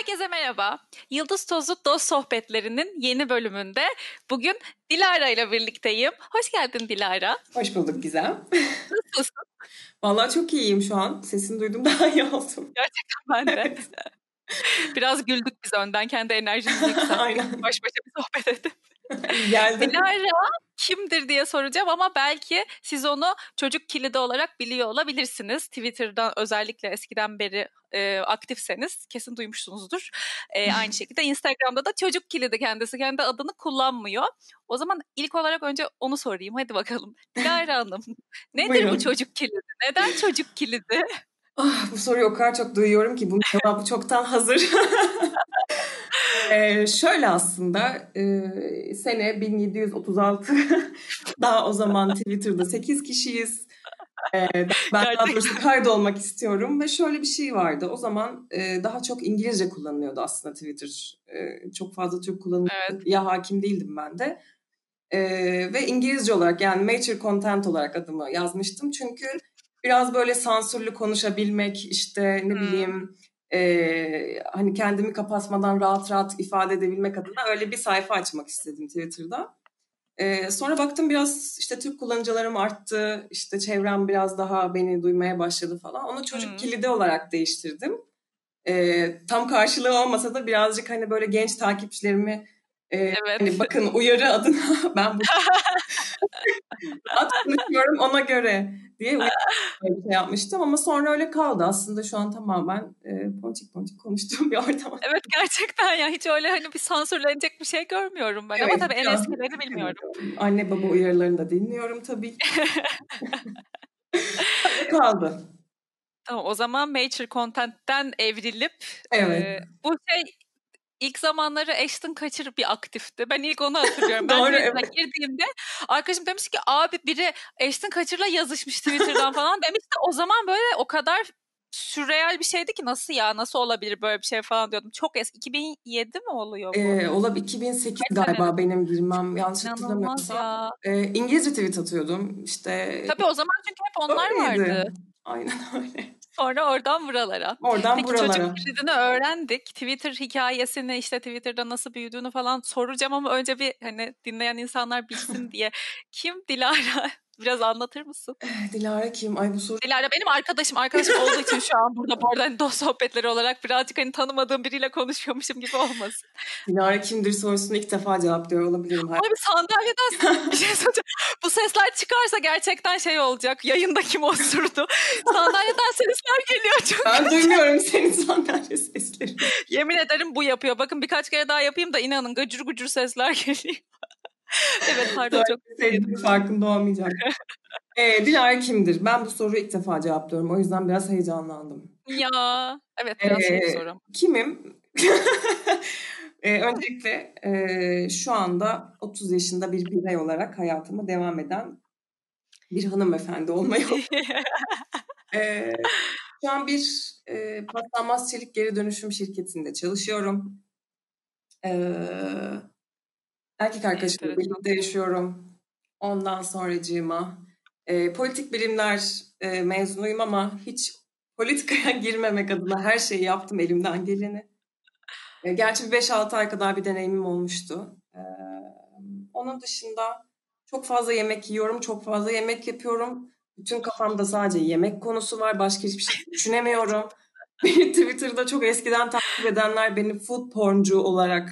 Herkese merhaba. Yıldız Tozu Dost Sohbetlerinin yeni bölümünde bugün Dilara ile birlikteyim. Hoş geldin Dilara. Hoş bulduk Gizem. Nasılsın? Vallahi çok iyiyim şu an. Sesini duydum daha iyi oldum. Gerçekten ben de. Biraz güldük biz önden kendi enerjimizi yükselttik. Baş başa bir sohbet edip. Geldim. Dilara kimdir diye soracağım ama belki siz onu çocuk kilidi olarak biliyor olabilirsiniz. Twitter'dan özellikle eskiden beri e, aktifseniz kesin duymuşsunuzdur. E, aynı şekilde Instagram'da da çocuk kilidi kendisi kendi adını kullanmıyor. O zaman ilk olarak önce onu sorayım. Hadi bakalım. Dilara Hanım nedir Buyurun. bu çocuk kilidi? Neden çocuk kilidi? Ah, bu soruyu o kadar çok duyuyorum ki bunun cevabı çoktan hazır. Ee, şöyle aslında e, sene 1736 daha o zaman Twitter'da 8 kişiyiz. Ee, ben daha Gerçekten. doğrusu kaydolmak istiyorum ve şöyle bir şey vardı. O zaman e, daha çok İngilizce kullanılıyordu aslında Twitter. E, çok fazla Türk kullanılıyor. Evet. Ya hakim değildim ben de. E, ve İngilizce olarak yani mature content olarak adımı yazmıştım. Çünkü biraz böyle sansürlü konuşabilmek işte ne Hmm. bileyim e, hani kendimi kapatmadan rahat rahat ifade edebilmek adına öyle bir sayfa açmak istedim Twitter'da. E, sonra baktım biraz işte Türk kullanıcılarım arttı, işte çevrem biraz daha beni duymaya başladı falan. Onu çocuk Hmm. kilidi olarak değiştirdim. E, tam karşılığı olmasa da birazcık hani böyle genç takipçilerimi e, Evet. hani bakın uyarı adına ben bu rahat konuşuyorum ona göre diye bir şey yapmıştım ama sonra öyle kaldı. Aslında şu an tamamen e, ponçik ponçik konuştuğum bir ortam. Evet gerçekten ya hiç öyle hani bir sansürlenecek bir şey görmüyorum ben. Ama Evet, tabii en eskileri bilmiyorum. Anne baba uyarılarını da dinliyorum tabii. Kaldı. Tamam o zaman Mature Content'ten evrilip Evet. e, bu şey ilk zamanları Ashton Kutcher bir aktifti. Ben ilk onu hatırlıyorum. ben Doğru, evet. girdiğimde arkadaşım demiş ki abi biri Ashton Kutcher'la yazışmış Twitter'dan falan demişti. O zaman böyle o kadar sürreal bir şeydi ki nasıl ya nasıl olabilir böyle bir şey falan diyordum. Çok eski 2007 mi oluyor bu? Ee, olabilir 2008 Kaç galiba benim girmem yanlış hatırlamıyorsam. ya. Ee, İngilizce tweet atıyordum işte. Tabii o zaman çünkü hep onlar Öyleydi. vardı. Aynen öyle. Sonra oradan buralara. Oradan Peki buralara. çocuk kilidini öğrendik. Twitter hikayesini işte Twitter'da nasıl büyüdüğünü falan soracağım ama önce bir hani dinleyen insanlar bilsin diye. Kim Dilara? Biraz anlatır mısın? Dilara kim? Ay bu soru Dilara benim arkadaşım. Arkadaşım olduğu için şu an burada bu arada hani dost sohbetleri olarak birazcık hani tanımadığım biriyle konuşuyormuşum gibi olmasın. Dilara kimdir sorusunu ilk defa cevaplıyor olabilirim. Abi sandalyeden bir şey soracağım. Bu sesler çıkarsa gerçekten şey olacak. Yayında kim osurdu? Sandalyeden sesler geliyor çok. Ben duymuyorum senin sandalye seslerini. Yemin ederim bu yapıyor. Bakın birkaç kere daha yapayım da inanın gıcır gıcır sesler geliyor. evet pardon çok Sevdiğim farkında olmayacak. Ee, Dilara kimdir? Ben bu soruyu ilk defa cevaplıyorum. O yüzden biraz heyecanlandım. ya. Evet biraz şey bir Ee, soru. Kimim? Ee, öncelikle e, şu anda 30 yaşında bir birey olarak hayatıma devam eden bir hanımefendi olmayı Ee, şu an bir e, paslanmaz çelik geri dönüşüm şirketinde çalışıyorum. Ee, erkek arkadaşımla birlikte yaşıyorum. Ondan sonracığıma e, politik bilimler e, mezunuyum ama hiç politikaya girmemek adına her şeyi yaptım elimden geleni. E, gerçi bir 5-6 ay kadar bir deneyimim olmuştu. Ee, onun dışında çok fazla yemek yiyorum, çok fazla yemek yapıyorum. Bütün kafamda sadece yemek konusu var. Başka hiçbir şey düşünemiyorum. Beni Twitter'da çok eskiden takip edenler beni food porncu olarak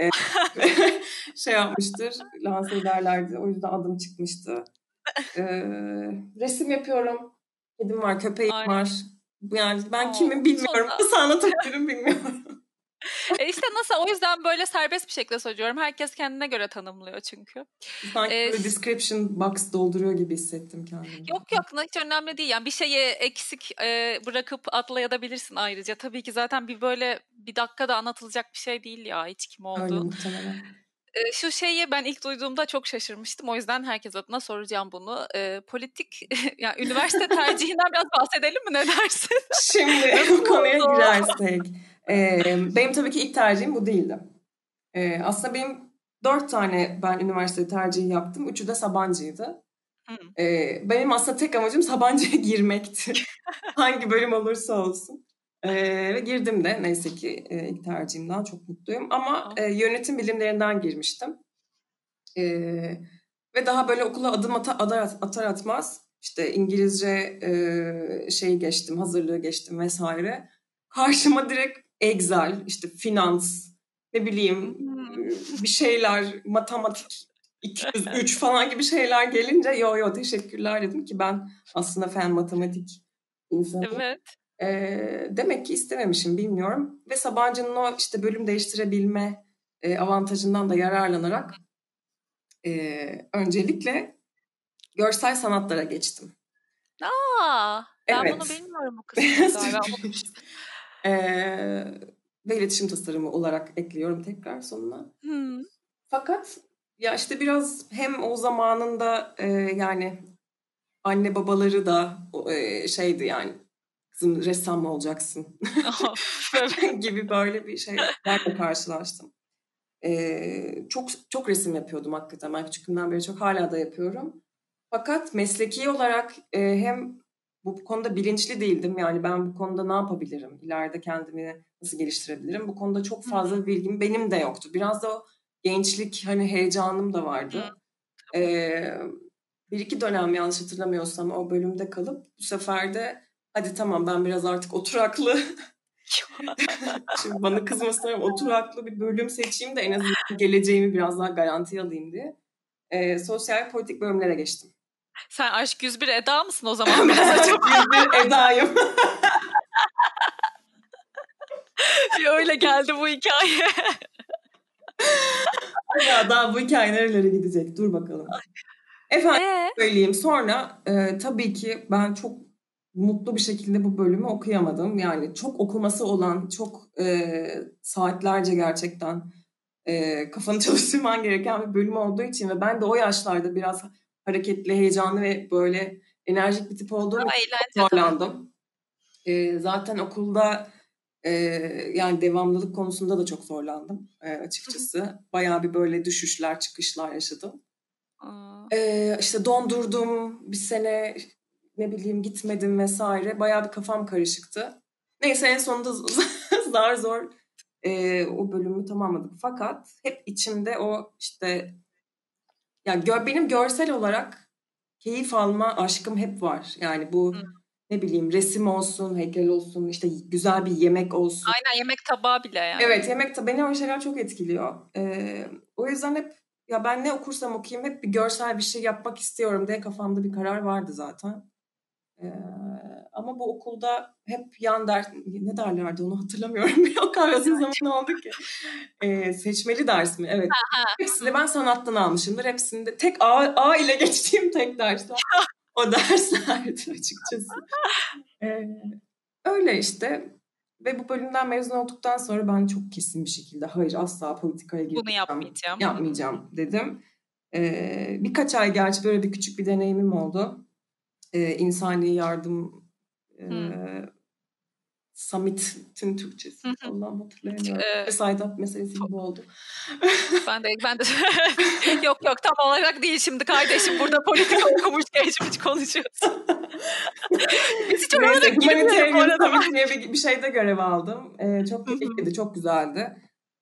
e, şey yapmıştır. Lanse ederlerdi. O yüzden adım çıkmıştı. E, resim yapıyorum. Kedim var, köpeğim Aynen. var. Yani ben Aa, kimim bilmiyorum. Nasıl anlatabilirim bilmiyorum. E işte nasıl o yüzden böyle serbest bir şekilde soruyorum. Herkes kendine göre tanımlıyor çünkü. Sanki Ee, böyle description box dolduruyor gibi hissettim kendimi. Yok yok hiç önemli değil. Yani bir şeyi eksik e, bırakıp atlayabilirsin ayrıca. Tabii ki zaten bir böyle bir dakikada anlatılacak bir şey değil ya hiç kim Öyle olduğu. muhtemelen. E, şu şeyi ben ilk duyduğumda çok şaşırmıştım. O yüzden herkes adına soracağım bunu. E, politik yani üniversite tercihinden biraz bahsedelim mi ne dersin? Şimdi bu konuya oldu? girersek. Benim tabii ki ilk tercihim bu değildi. E, aslında benim dört tane ben üniversite tercihi yaptım. Üçü de Sabancı'ydı. Hı. E, benim aslında tek amacım Sabancı'ya girmekti. Hangi bölüm olursa olsun. Ee, ve girdim de neyse ki e, ilk tercihimden çok mutluyum. Ama e, yönetim bilimlerinden girmiştim. E, ve daha böyle okula adım ata, atar, atar atmaz işte İngilizce e, şeyi geçtim, hazırlığı geçtim vesaire. Karşıma direkt Excel, işte finans, ne bileyim hmm. bir şeyler, matematik, 203 falan gibi şeyler gelince yo yo teşekkürler dedim ki ben aslında fen matematik insanım. Evet. E, demek ki istememişim bilmiyorum. Ve Sabancı'nın o işte bölüm değiştirebilme e, avantajından da yararlanarak e, öncelikle görsel sanatlara geçtim. Aa, ben evet. bunu bilmiyorum bu kısmını ee, ve iletişim tasarımı olarak ekliyorum tekrar sonuna. Hmm. Fakat ya işte biraz hem o zamanında e, yani anne babaları da e, şeydi yani kızım ressam mı olacaksın gibi böyle bir şeylerle karşılaştım. Ee, çok çok resim yapıyordum hakikaten. Ben küçüklüğümden beri çok hala da yapıyorum. Fakat mesleki olarak e, hem bu konuda bilinçli değildim. Yani ben bu konuda ne yapabilirim? İleride kendimi nasıl geliştirebilirim? Bu konuda çok fazla bilgim benim de yoktu. Biraz da o gençlik hani heyecanım da vardı. Ee, bir iki dönem yanlış hatırlamıyorsam o bölümde kalıp bu sefer de hadi tamam ben biraz artık oturaklı Şimdi bana kızmasınlar oturaklı bir bölüm seçeyim de en azından geleceğimi biraz daha garanti alayım diye. Ee, sosyal politik bölümlere geçtim. Sen aşk 101 Eda mısın o zaman? Biraz acaba? 101 Eda'yım. Öyle geldi bu hikaye. ya daha bu hikaye nerelere gidecek? Dur bakalım. Efendim ee? söyleyeyim. Sonra e, tabii ki ben çok mutlu bir şekilde bu bölümü okuyamadım. Yani çok okuması olan, çok e, saatlerce gerçekten e, kafanı çalıştırman gereken bir bölüm olduğu için ve ben de o yaşlarda biraz hareketli, heyecanlı ve böyle enerjik bir tip olduğum için zorlandım. E, zaten okulda e, yani devamlılık konusunda da çok zorlandım e, açıkçası. Bayağı bir böyle düşüşler, çıkışlar yaşadım. E, işte dondurdum bir sene ne bileyim gitmedim vesaire. Bayağı bir kafam karışıktı. Neyse en sonunda zar zor e, o bölümü tamamladık. Fakat hep içimde o işte yani gö benim görsel olarak keyif alma aşkım hep var. Yani bu Hı. ne bileyim resim olsun, heykel olsun, işte güzel bir yemek olsun. Aynen yemek tabağı bile yani. Evet yemek tabağı beni o şeyler çok etkiliyor. Ee, o yüzden hep ya ben ne okursam okuyayım hep bir görsel bir şey yapmak istiyorum diye kafamda bir karar vardı zaten. Ee, ama bu okulda hep yan ders, ne derlerdi onu hatırlamıyorum. o kadar uzun zaman oldu ki. Ee, seçmeli ders mi? Evet. Hepsini ben sanattan almışımdır. Hepsinde tek A, A ile geçtiğim tek dersler. o derslerdi açıkçası. Ee, öyle işte. Ve bu bölümden mezun olduktan sonra ben çok kesin bir şekilde hayır asla politikaya girmeyeceğim. Bunu yapmayacağım. Yapmayacağım dedim. Ee, birkaç ay gerçi böyle bir küçük bir deneyimim oldu e, insani yardım e, Summit'in Türkçesi. Hı Allah'ım hatırlayamıyorum. Ee, Vesaydat meselesi gibi oldu. ben de ben de yok yok tam olarak değil şimdi kardeşim burada politika okumuş geçmiş konuşuyorsun. Biz hiç oraya da girmiyoruz bu arada. bir, bir şeyde görev aldım. Ee, çok keyifliydi, çok güzeldi.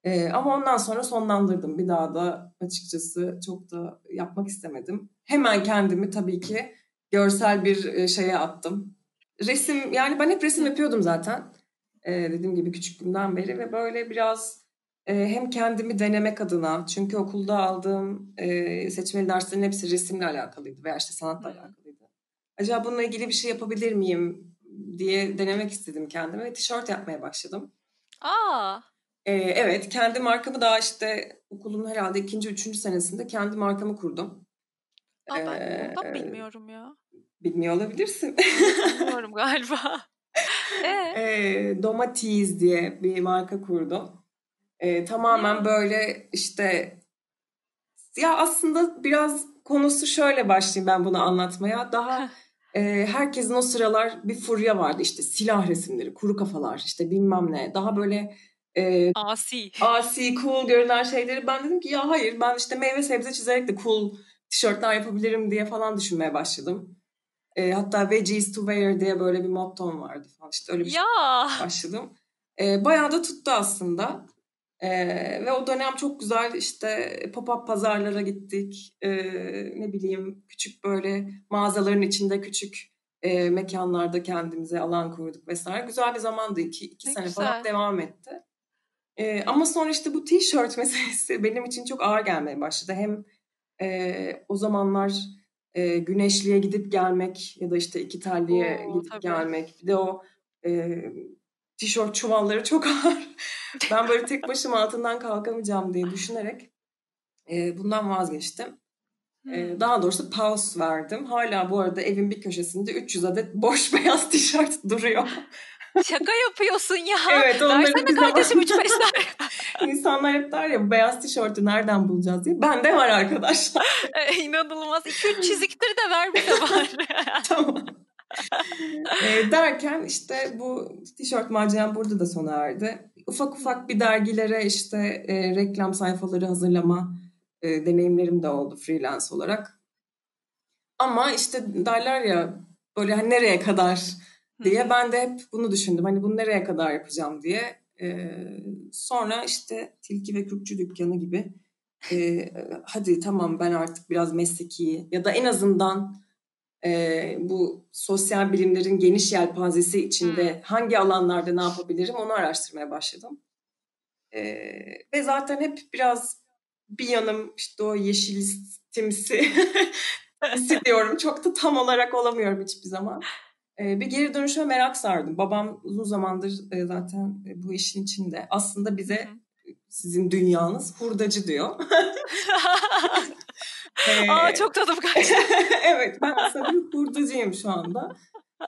Ee, ama ondan sonra sonlandırdım. Bir daha da açıkçası çok da yapmak istemedim. Hemen kendimi tabii ki görsel bir e, şeye attım. Resim yani ben hep resim yapıyordum zaten. Ee, dediğim gibi küçüklüğümden beri ve böyle biraz e, hem kendimi denemek adına çünkü okulda aldığım e, seçmeli derslerin hepsi resimle alakalıydı veya işte sanatla alakalıydı. Acaba bununla ilgili bir şey yapabilir miyim diye denemek istedim kendime ve tişört yapmaya başladım. Aa. Ee, evet kendi markamı daha işte okulun herhalde ikinci, üçüncü senesinde kendi markamı kurdum. Aa, ben ee, ondan bilmiyorum ya. Bilmiyor olabilirsin. Bilmiyorum galiba. ee? E, Domatiz diye bir marka kurdum. E, tamamen böyle işte ya aslında biraz konusu şöyle başlayayım ben bunu anlatmaya. Daha e, herkesin o sıralar bir furya vardı işte silah resimleri, kuru kafalar işte bilmem ne. Daha böyle e, asi. Asi, cool görünen şeyleri ben dedim ki ya hayır ben işte meyve sebze çizerek de cool tişörtler yapabilirim diye falan düşünmeye başladım. E, hatta veggies to wear diye böyle bir mottom vardı falan. İşte öyle bir ya. şey başladım. E, bayağı da tuttu aslında. E, ve o dönem çok güzel işte pop-up pazarlara gittik. E, ne bileyim küçük böyle mağazaların içinde küçük e, mekanlarda kendimize alan kurduk vesaire. Güzel bir zamandı. İki, iki sene güzel. falan devam etti. E, ama sonra işte bu tişört meselesi benim için çok ağır gelmeye başladı. Hem e, o zamanlar e, güneşliğe gidip gelmek ya da işte iki telliye Oo, gidip tabii. gelmek. Bir de o e, tişört çuvalları çok ağır. ben böyle tek başıma altından kalkamayacağım diye düşünerek e, bundan vazgeçtim. Hmm. Daha doğrusu pause verdim. Hala bu arada evin bir köşesinde 300 adet boş beyaz tişört duruyor. Şaka yapıyorsun ya. Evet. Versene kardeşim 3 5 İnsanlar hep der ya beyaz tişörtü nereden bulacağız diye. Bende var arkadaşlar. e, inanılmaz. 2-3 çiziktir de ver bir de var. tamam. e, derken işte bu tişört maceram burada da sona erdi. Ufak ufak bir dergilere işte e, reklam sayfaları hazırlama e, deneyimlerim de oldu freelance olarak. Ama işte derler ya böyle hani nereye kadar diye ben de hep bunu düşündüm. Hani bunu nereye kadar yapacağım diye. Ee, sonra işte Tilki ve Kürkçü Dükkanı gibi e, hadi tamam ben artık biraz mesleki ya da en azından e, bu sosyal bilimlerin geniş yelpazesi içinde hmm. hangi alanlarda ne yapabilirim onu araştırmaya başladım. E, ve zaten hep biraz bir yanım işte o yeşilistimsi hissediyorum. Çok da tam olarak olamıyorum hiçbir zaman. Ee, bir geri dönüşe merak sardım. Babam uzun zamandır e, zaten e, bu işin içinde. Aslında bize sizin dünyanız hurdacı diyor. ee, Aa çok tadım kaçtı. evet ben aslında bir hurdacıyım şu anda.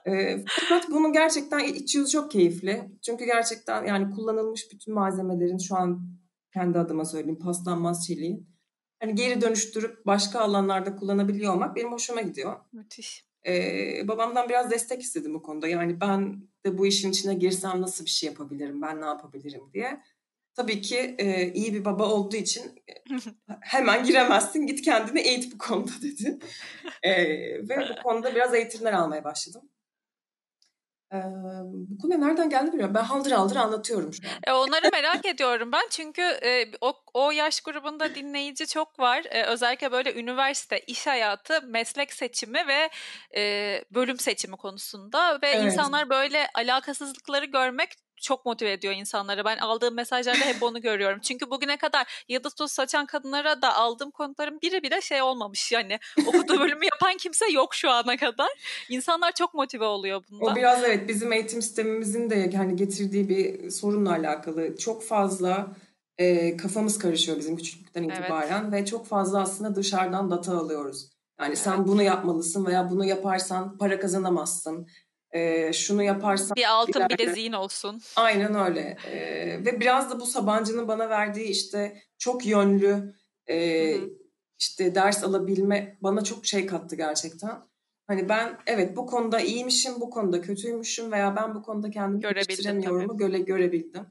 E, fakat bunun gerçekten iç yüzü çok keyifli. Çünkü gerçekten yani kullanılmış bütün malzemelerin şu an kendi adıma söyleyeyim paslanmaz çeliğin. Hani geri dönüştürüp başka alanlarda kullanabiliyor olmak benim hoşuma gidiyor. Müthiş. Ee, babamdan biraz destek istedim bu konuda. Yani ben de bu işin içine girsem nasıl bir şey yapabilirim, ben ne yapabilirim diye. Tabii ki e, iyi bir baba olduğu için hemen giremezsin, git kendini eğit bu konuda dedi. E, ve bu konuda biraz eğitimler almaya başladım. Ee, bu konu nereden geldi bilmiyorum. Ben haldır haldır anlatıyorum şu an. E, onları merak ediyorum ben çünkü e, o, o yaş grubunda dinleyici çok var. E, özellikle böyle üniversite, iş hayatı, meslek seçimi ve e, bölüm seçimi konusunda ve evet. insanlar böyle alakasızlıkları görmek çok motive ediyor insanları. Ben aldığım mesajlarda hep onu görüyorum. Çünkü bugüne kadar yıldız toz saçan kadınlara da aldığım konukların biri bile şey olmamış. Yani okuduğu bölümü yapan kimse yok şu ana kadar. İnsanlar çok motive oluyor bunda. O biraz evet bizim eğitim sistemimizin de hani getirdiği bir sorunla alakalı. Çok fazla e, kafamız karışıyor bizim küçüklükten itibaren evet. ve çok fazla aslında dışarıdan data alıyoruz. Yani evet. sen bunu yapmalısın veya bunu yaparsan para kazanamazsın e, şunu yaparsan... Bir altın ileride... bileziğin olsun. Aynen öyle. E, ve biraz da bu Sabancı'nın bana verdiği işte çok yönlü e, işte ders alabilme bana çok şey kattı gerçekten. Hani ben evet bu konuda iyiymişim, bu konuda kötüymüşüm veya ben bu konuda kendimi geliştiremiyorumu göre, görebildim.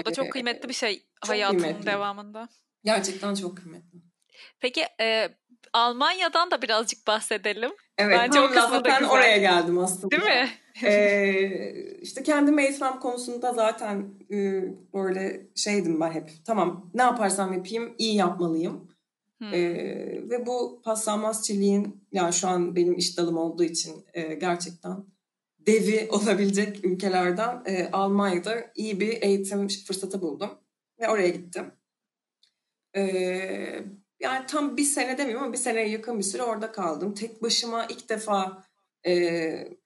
O da çok kıymetli bir şey hayatın kıymetli. devamında. Gerçekten çok kıymetli. Peki e, Almanya'dan da birazcık bahsedelim. Evet Bence tam zaten oraya geldim aslında. Değil mi? ee, işte kendimi eğitmem konusunda zaten e, böyle şeydim ben hep. Tamam ne yaparsam yapayım iyi yapmalıyım. Hmm. Ee, ve bu paslanmaz çeliğin yani şu an benim iş dalım olduğu için e, gerçekten devi olabilecek ülkelerden e, Almanya'da iyi bir eğitim fırsatı buldum. Ve oraya gittim. Ee, yani tam bir sene demiyorum ama bir seneye yakın bir süre orada kaldım. Tek başıma ilk defa e,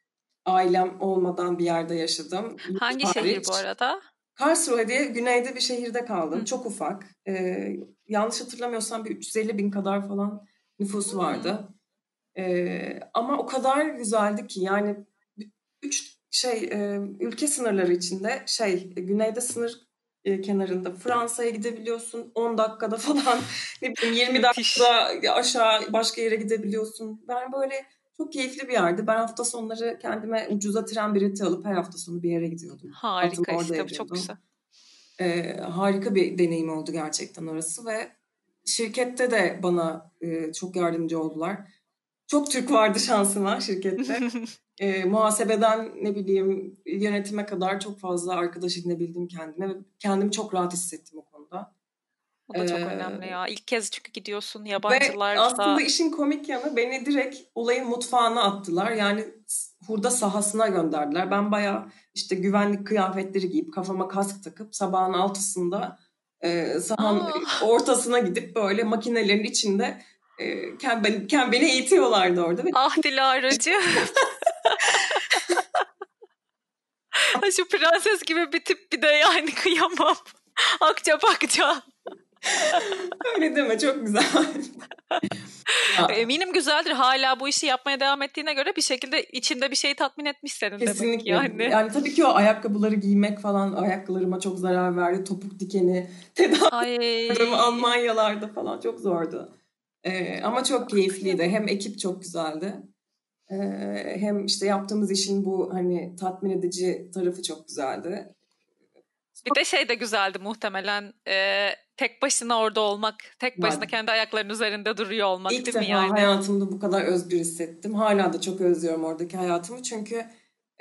ailem olmadan bir yerde yaşadım. Hangi Hariç. şehir bu arada? Karlsruhe diye güneyde bir şehirde kaldım. Hı. Çok ufak. E, yanlış hatırlamıyorsam bir 350 bin kadar falan nüfusu vardı. E, ama o kadar güzeldi ki yani üç şey e, ülke sınırları içinde şey güneyde sınır e, kenarında Fransa'ya gidebiliyorsun 10 dakikada falan ne bileyim 20 dakikada aşağı başka yere gidebiliyorsun. Ben böyle çok keyifli bir yerdi. Ben hafta sonları kendime ucuza tren bileti alıp her hafta sonu bir yere gidiyordum. Harika işte çok güzel. Ee, harika bir deneyim oldu gerçekten orası ve şirkette de bana e, çok yardımcı oldular. Çok Türk vardı şansıma şirkette. e, muhasebeden ne bileyim yönetime kadar çok fazla arkadaş edinebildim kendime. Kendimi çok rahat hissettim o konuda. Bu da çok ee, önemli ya. İlk kez çünkü gidiyorsun yabancılarda. Ve aslında işin komik yanı beni direkt olayın mutfağına attılar. Yani hurda sahasına gönderdiler. Ben bayağı işte güvenlik kıyafetleri giyip kafama kask takıp sabahın altısında e, sahanın Aa. ortasına gidip böyle makinelerin içinde ken, ben, ken beni eğitiyorlardı orada. Ah Dilara'cı. Şu prenses gibi bir tip bir de yani kıyamam. Akça bakça. Öyle deme çok güzel. Eminim güzeldir. Hala bu işi yapmaya devam ettiğine göre bir şekilde içinde bir şeyi tatmin etmiş senin Kesinlikle. yani. Yani tabii ki o ayakkabıları giymek falan ayaklarıma çok zarar verdi. Topuk dikeni tedavi Almanyalarda falan çok zordu. Ee, ama çok keyifliydi. Hem ekip çok güzeldi. Ee, hem işte yaptığımız işin bu hani tatmin edici tarafı çok güzeldi. Bir de şey de güzeldi muhtemelen. E, tek başına orada olmak, tek başına ben, kendi ayaklarının üzerinde duruyor olmak İlk değil mi yani? hayatımda bu kadar özgür hissettim. Hala da çok özlüyorum oradaki hayatımı. Çünkü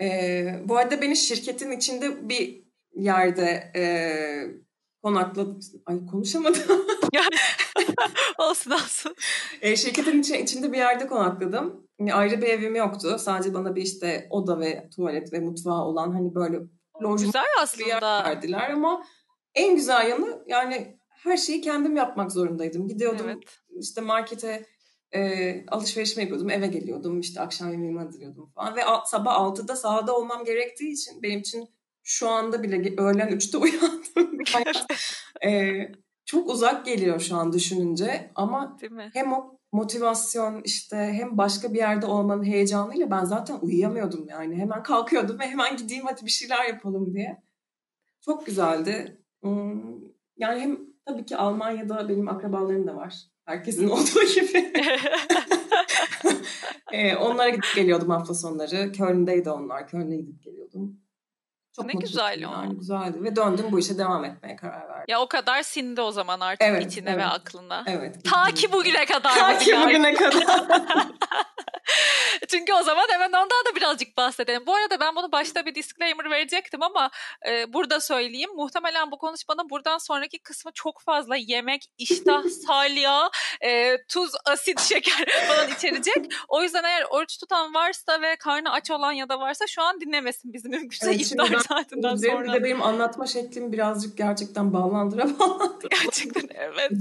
e, bu arada beni şirketin içinde bir yerde e, konakladı. Ay konuşamadım. olsun olsun. E, şirketin içi, içinde bir yerde konakladım. Yani ayrı bir evim yoktu. Sadece bana bir işte oda ve tuvalet ve mutfağı olan hani böyle lojman Güzel aslında. bir yer verdiler ama en güzel yanı yani her şeyi kendim yapmak zorundaydım. Gidiyordum evet. işte markete e, alışveriş mi yapıyordum, eve geliyordum, işte akşam yemeğimi hazırlıyordum falan. Ve a, sabah 6'da sahada olmam gerektiği için benim için şu anda bile öğlen 3'te uyandım. e, çok uzak geliyor şu an düşününce ama hem o motivasyon işte hem başka bir yerde olmanın heyecanıyla ben zaten uyuyamıyordum yani. Hemen kalkıyordum ve hemen gideyim hadi bir şeyler yapalım diye. Çok güzeldi. Hmm, yani hem tabii ki Almanya'da benim akrabalarım da var. Herkesin olduğu gibi. ee, onlara gidip geliyordum hafta sonları. Köln'deydi onlar. Köln'e gidip geliyordum. Çok ne güzel o. Yani güzeldi ve döndüm bu işe devam etmeye karar verdim. Ya o kadar sindi o zaman artık evet, içine evet. ve aklına. Evet. Ta ki bugüne kadar. Ta ki bugüne kadar. Çünkü o zaman hemen ondan da birazcık bahsedelim. Bu arada ben bunu başta bir disclaimer verecektim ama e, burada söyleyeyim. Muhtemelen bu konuşmanın buradan sonraki kısmı çok fazla yemek, iştah, salya, e, tuz, asit, şeker falan içerecek. O yüzden eğer oruç tutan varsa ve karnı aç olan ya da varsa şu an dinlemesin bizi mümkünse evet, iftar saatinden sonra. Bir de benim anlatma şeklim birazcık gerçekten bağlandıra bağlandıra. Gerçekten evet.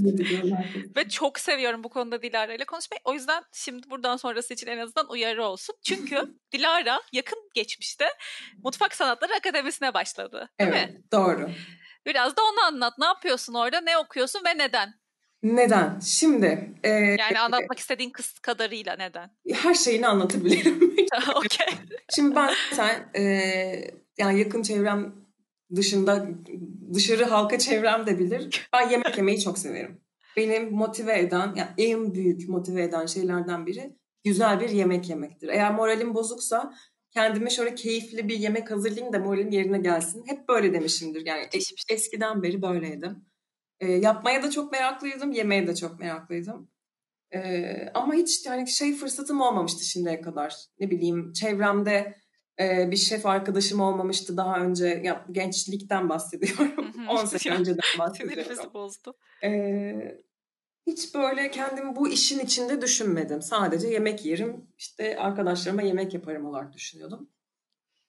ve çok seviyorum bu konuda Dilara ile konuşmayı. O yüzden şimdi buradan sonrası için en azından uyarı olsun. Çünkü Dilara yakın geçmişte Mutfak Sanatları Akademisi'ne başladı. Değil evet, mi? doğru. Biraz da onu anlat. Ne yapıyorsun orada? Ne okuyorsun ve neden? Neden? Şimdi... E, yani anlatmak istediğin kız kadarıyla neden? Her şeyini anlatabilirim. Okey. Şimdi ben sen e, yani yakın çevrem dışında dışarı halka çevrem de bilir. Ben yemek yemeyi çok severim. Benim motive eden, yani en büyük motive eden şeylerden biri güzel bir yemek yemektir. Eğer moralim bozuksa kendime şöyle keyifli bir yemek hazırlayayım da moralim yerine gelsin. Hep böyle demişimdir. Yani es- eskiden beri böyleydim. E, yapmaya da çok meraklıydım, yemeye de çok meraklıydım. E, ama hiç yani şey fırsatım olmamıştı şimdiye kadar. Ne bileyim çevremde e, bir şef arkadaşım olmamıştı daha önce. Ya, gençlikten bahsediyorum. 10 sene önceden bahsediyorum. Sinirimizi bozdu. E, hiç böyle kendimi bu işin içinde düşünmedim. Sadece yemek yerim, işte arkadaşlarıma yemek yaparım olarak düşünüyordum.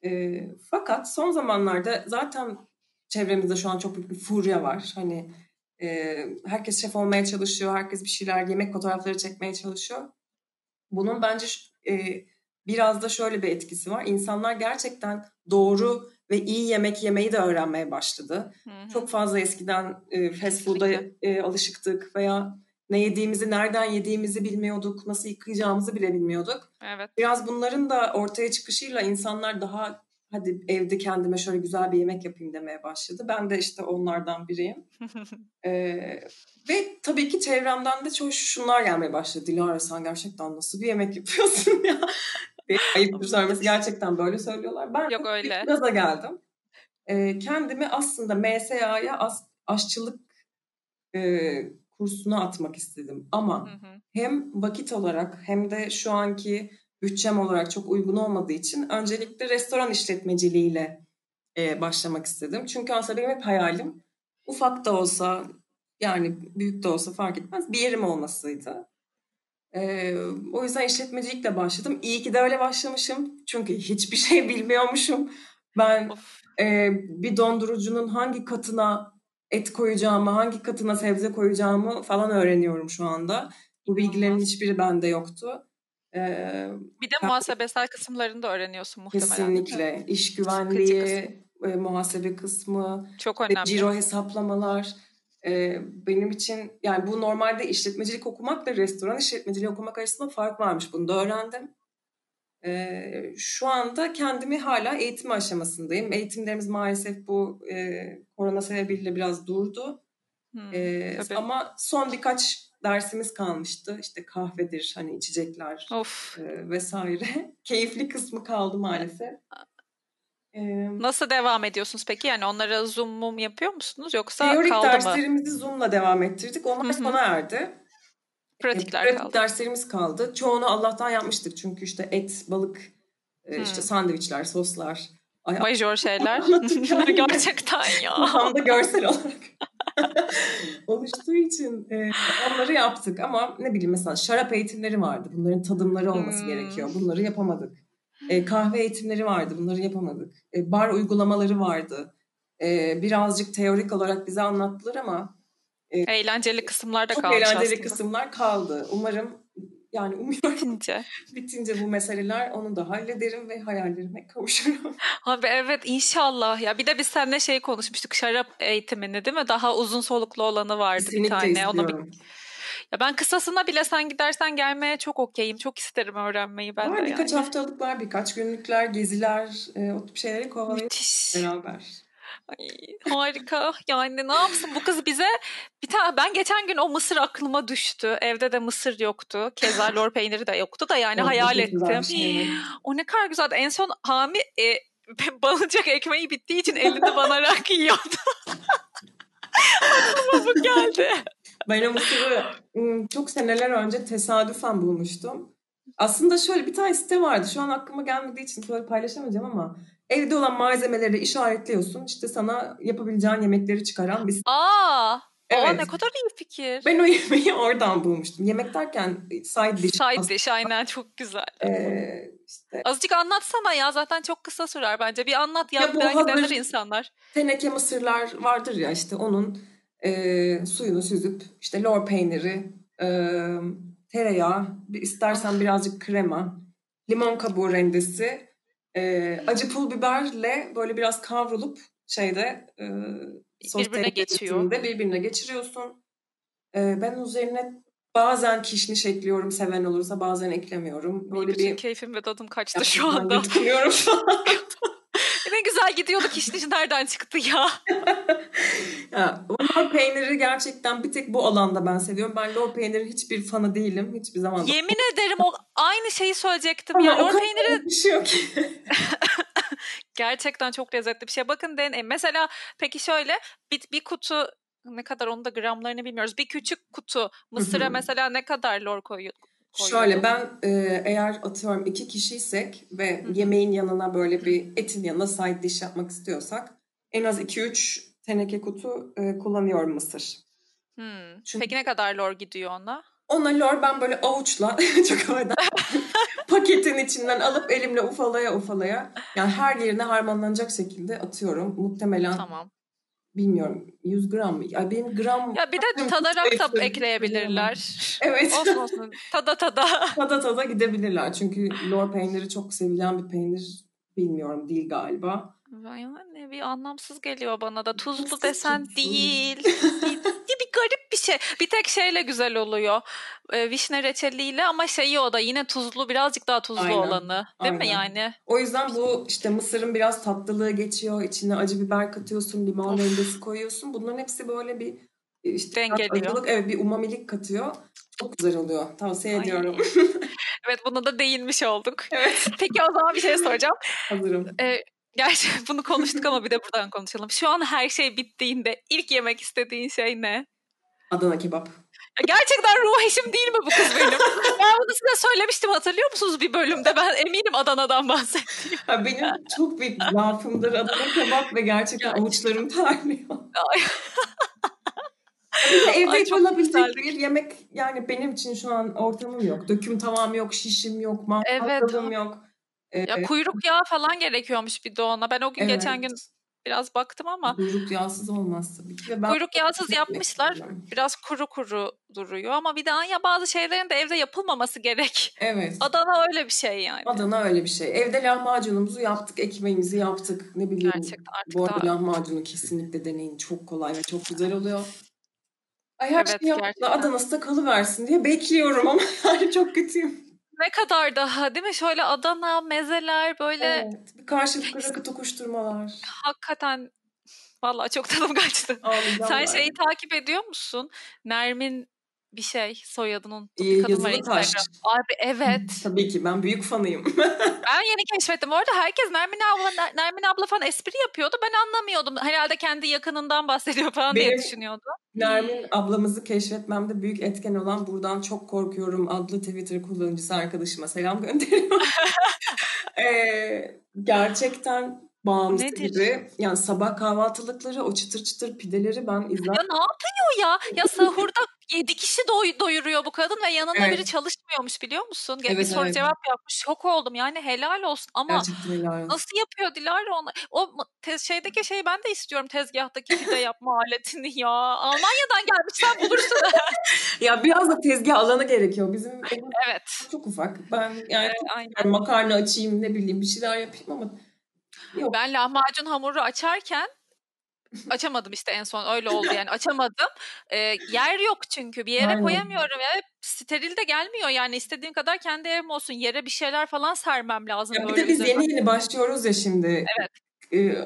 E, fakat son zamanlarda zaten çevremizde şu an çok büyük bir furya var. Hani e, herkes şef olmaya çalışıyor, herkes bir şeyler yemek fotoğrafları çekmeye çalışıyor. Bunun bence e, biraz da şöyle bir etkisi var. İnsanlar gerçekten doğru ve iyi yemek yemeyi de öğrenmeye başladı. Hı hı. Çok fazla eskiden e, fast food'a e, alışıktık veya ne yediğimizi, nereden yediğimizi bilmiyorduk, nasıl yıkayacağımızı bile bilmiyorduk. Evet. Biraz bunların da ortaya çıkışıyla insanlar daha hadi evde kendime şöyle güzel bir yemek yapayım demeye başladı. Ben de işte onlardan biriyim. ee, ve tabii ki çevremden de çok şunlar gelmeye başladı. Dilara sen gerçekten nasıl bir yemek yapıyorsun ya? Ayıp söylemesi gerçekten böyle söylüyorlar. Ben Yok öyle. gaza geldim. Ee, kendimi aslında MSA'ya as, aşçılık e, kursuna atmak istedim. Ama hı hı. hem vakit olarak hem de şu anki bütçem olarak çok uygun olmadığı için öncelikle restoran işletmeciliğiyle e, başlamak istedim. Çünkü aslında benim hep hayalim ufak da olsa yani büyük de olsa fark etmez bir yerim olmasıydı. E, o yüzden işletmecilikle başladım. İyi ki de öyle başlamışım. Çünkü hiçbir şey bilmiyormuşum. Ben e, bir dondurucunun hangi katına et koyacağımı, hangi katına sebze koyacağımı falan öğreniyorum şu anda. Bu bilgilerin hiçbiri bende yoktu. Ee, bir de muhasebesel kısımlarını da öğreniyorsun muhtemelen. Kesinlikle. İş güvenliği, e, muhasebe kısmı, çok önemli. ciro hesaplamalar. E, benim için yani bu normalde işletmecilik okumakla restoran işletmeciliği okumak arasında fark varmış. Bunu da öğrendim. E, şu anda kendimi hala eğitim aşamasındayım. Eğitimlerimiz maalesef bu e, korona sebebiyle biraz durdu. Hmm, e, ama son birkaç dersimiz kalmıştı. İşte kahvedir, hani içecekler of. E, vesaire. Keyifli kısmı kaldı maalesef. Nasıl devam ediyorsunuz peki? Yani onlara Zoom mum yapıyor musunuz yoksa teorik kaldı derslerimizi Zoom'la devam ettirdik. Onlar sona erdi. Pratikler pratik kaldı. derslerimiz kaldı. Çoğunu Allah'tan yapmıştık çünkü işte et, balık, hmm. işte sandviçler, soslar. Ay, Major şeyler. Gerçekten ya. Tam da görsel olarak. oluştuğu için e, onları yaptık ama ne bileyim mesela şarap eğitimleri vardı. Bunların tadımları olması hmm. gerekiyor. Bunları yapamadık. E, kahve eğitimleri vardı. Bunları yapamadık. E, bar uygulamaları vardı. E, birazcık teorik olarak bize anlattılar ama e, eğlenceli kısımlar da kaldı. Çok eğlenceli aslında. kısımlar kaldı. Umarım yani umuyorum bitince. bitince bu meseleler onu da hallederim ve hayallerime kavuşurum. Abi evet inşallah ya. Bir de biz seninle şey konuşmuştuk şarap eğitimini değil mi? Daha uzun soluklu olanı vardı Kesinlikle bir tane. Istiyorum. Onu bir... Ya ben kısasına bile sen gidersen gelmeye çok okeyim. Çok isterim öğrenmeyi ben var, de birkaç yani. haftalıklar, birkaç günlükler, geziler, e, o tip şeyleri kovalayıp beraber. Ay, harika. Yani ne yapsın bu kız bize bir tane ben geçen gün o mısır aklıma düştü. Evde de mısır yoktu. Keza lor peyniri de yoktu da yani o, hayal ettim. Şey. O ne kadar güzeldi. En son Hami e, balıcak ekmeği bittiği için elinde banarak yiyordu. aklıma bu geldi. Ben o mısırı çok seneler önce tesadüfen bulmuştum. Aslında şöyle bir tane site vardı. Şu an aklıma gelmediği için böyle paylaşamayacağım ama Evde olan malzemeleri işaretliyorsun. İşte sana yapabileceğin yemekleri çıkaran bir Aa, evet. Aa, ne kadar iyi fikir. Ben o yemeği oradan bulmuştum. Yemek derken side dish. Side dish aynen çok güzel. Ee, işte. Azıcık anlatsana ya zaten çok kısa sürer bence. Bir anlat ya, ya bu gidenler insanlar. Teneke mısırlar vardır ya işte onun e, suyunu süzüp işte lor peyniri, e, tereyağı, istersen birazcık krema, limon kabuğu rendesi, e, acı pul biberle böyle biraz kavrulup şeyde e, sos birbirine geçiyor. Birbirine geçiriyorsun. E, ben üzerine bazen kişniş ekliyorum seven olursa bazen eklemiyorum. Böyle Bütün bir keyfim ve tadım kaçtı şu anda. şu. ne güzel gidiyorduk kişniş nereden çıktı ya? ya lor peyniri gerçekten bir tek bu alanda ben seviyorum. Ben lor peynirin hiçbir fanı değilim. Hiçbir zaman. Yemin ederim o aynı şeyi söyleyecektim. Ama ya lor peyniri bir şey yok Gerçekten çok lezzetli bir şey. Bakın deneyin. Mesela peki şöyle bir, bir kutu ne kadar onu da gramlarını bilmiyoruz. Bir küçük kutu mısıra mesela ne kadar lor koyuyor? Şöyle ben e, eğer atıyorum iki kişiysek ve Hı-hı. yemeğin yanına böyle bir etin yanına side dish yapmak istiyorsak en az 2-3 teneke kutu e, kullanıyorum mısır. Hmm. Çünkü, Peki ne kadar lor gidiyor ona? Ona lor ben böyle avuçla çok havada paketin içinden alıp elimle ufalaya ufalaya yani her yerine harmanlanacak şekilde atıyorum. Muhtemelen tamam. Bilmiyorum 100 gram mı? Ya benim gram Ya bir de tadarak da ekleyebilirler. Evet. olsun olsun. Tada tada. tada tada gidebilirler. Çünkü lor peyniri çok sevilen bir peynir bilmiyorum değil galiba. Yani bir anlamsız geliyor bana da. Tuzlu desen değil. bir, bir garip bir şey. Bir tek şeyle güzel oluyor. E, vişne reçeliyle ama şeyi o da yine tuzlu birazcık daha tuzlu Aynen. olanı. Değil Aynen. mi yani? O yüzden bu işte mısırın biraz tatlılığı geçiyor. İçine acı biber katıyorsun, limon rendesi koyuyorsun. Bunların hepsi böyle bir işte dengeliyor. Acılık, evet bir umamilik katıyor. Çok güzel oluyor. Tavsiye Ay. ediyorum. evet buna da değinmiş olduk. Evet. Peki o zaman bir şey soracağım. Hazırım. Ee, Gerçi bunu konuştuk ama bir de buradan konuşalım. Şu an her şey bittiğinde ilk yemek istediğin şey ne? Adana kebap. Gerçekten ruh eşim değil mi bu kız benim? Ben bunu size söylemiştim hatırlıyor musunuz bir bölümde? Ben eminim Adana'dan bahsettiğim. benim çok büyük zaafımdır Adana kebap ve gerçekten, avuçlarım terliyor. Evde Ay, yapılabilecek bir yemek yani benim için şu an ortamım yok. Döküm tavam yok, şişim yok, mangalım evet. yok. Ee, ya kuyruk yağı falan gerekiyormuş bir de ona. Ben o gün evet. geçen gün biraz baktım ama. Kuyruk yağsız olmaz tabii ki. Ben kuyruk yağsız yapmışlar. Biraz kuru kuru duruyor ama bir daha ya bazı şeylerin de evde yapılmaması gerek. Evet. Adana öyle bir şey yani. Adana öyle bir şey. Evde lahmacunumuzu yaptık, ekmeğimizi yaptık. Ne bileyim. Gerçekten artık Bu arada daha... lahmacunu kesinlikle deneyin. Çok kolay ve çok güzel oluyor. Ay her evet, şey yaptı Adana'sı kalıversin diye bekliyorum ama yani çok kötüyüm. Ne kadar daha değil mi? Şöyle Adana, mezeler böyle. Evet. Bir karşılıklı rakı tokuşturmalar. Hakikaten Vallahi çok tadım kaçtı. Ağlayacağım Sen şeyi takip ediyor musun? Nermin bir şey soyadının bir kadın var Instagram. Abi evet. Tabii ki ben büyük fanıyım. ben yeni keşfettim. Orada herkes Nermin abla Nermin abla falan espri yapıyordu. Ben anlamıyordum. Herhalde kendi yakınından bahsediyor falan Benim, diye düşünüyordum. Nermin ablamızı keşfetmemde büyük etken olan buradan çok korkuyorum adlı Twitter kullanıcısı arkadaşıma selam gönderiyorum. ee, gerçekten bağımlısı Nedir? gibi. Yani sabah kahvaltılıkları, o çıtır çıtır pideleri ben izler. Ya ne yapıyor ya? Ya sahurda 7 kişi doy doyuruyor bu kadın ve yanında evet. biri çalışmıyormuş biliyor musun? Evet, bir soru evet. cevap yapmış. Şok oldum yani helal olsun ama helal nasıl yapıyor Dilara onu? O şeydeki şeyi ben de istiyorum tezgahtaki pide yapma aletini ya. Almanya'dan gelmiş sen bulursun. ya biraz da tezgah alanı gerekiyor. Bizim evet. çok ufak. Ben yani evet, aynen. makarna açayım ne bileyim bir şeyler yapayım ama Yok. Ben lahmacun hamuru açarken açamadım işte en son öyle oldu yani açamadım. Ee, yer yok çünkü bir yere Aynen. koyamıyorum ya. Steril de gelmiyor yani istediğim kadar kendi evim olsun. Yere bir şeyler falan sermem lazım. Ya bir de biz yeni yeni başlıyoruz ya şimdi. Evet. Ee,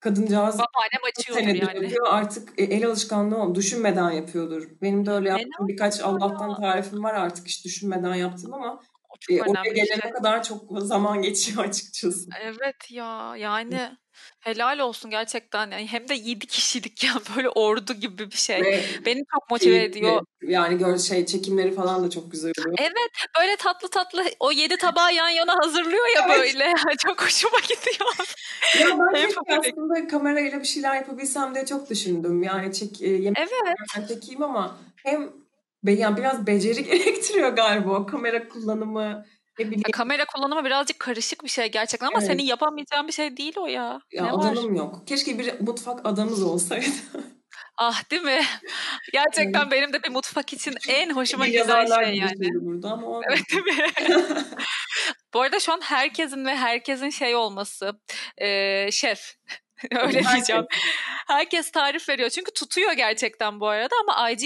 kadıncağız Babaannem açıyordur yani. Yapıyor, artık e, el alışkanlığı. Düşünmeden yapıyordur. Benim de öyle yaptığım birkaç Allah'tan tarifim var artık hiç düşünmeden yaptım ama e, oraya gelene şey. kadar çok zaman geçiyor açıkçası. Evet ya yani helal olsun gerçekten yani hem de 7 kişilik ya böyle ordu gibi bir şey. Ve Beni çok motive keyifli. ediyor. Yani gör şey çekimleri falan da çok güzel oluyor. Evet böyle tatlı tatlı o 7 tabağı yan yana hazırlıyor ya evet. böyle çok hoşuma gidiyor. Ya ben aslında kamerayla bir şeyler yapabilsem diye çok düşündüm. Yani çek, e, yemek evet. çekeyim ama hem yani biraz beceri gerektiriyor galiba o kamera kullanımı. Ya, kamera kullanımı birazcık karışık bir şey gerçekten ama evet. senin yapamayacağın bir şey değil o ya. Ya ne adanım var? yok. Keşke bir mutfak adamız olsaydı. Ah değil mi? Gerçekten evet. benim de bir mutfak için en hoşuma giden şey yani. Burada ama evet değil mi? Bu arada şu an herkesin ve herkesin şey olması e, şef Öyle diyeceğim. Herkes tarif veriyor. Çünkü tutuyor gerçekten bu arada ama IG,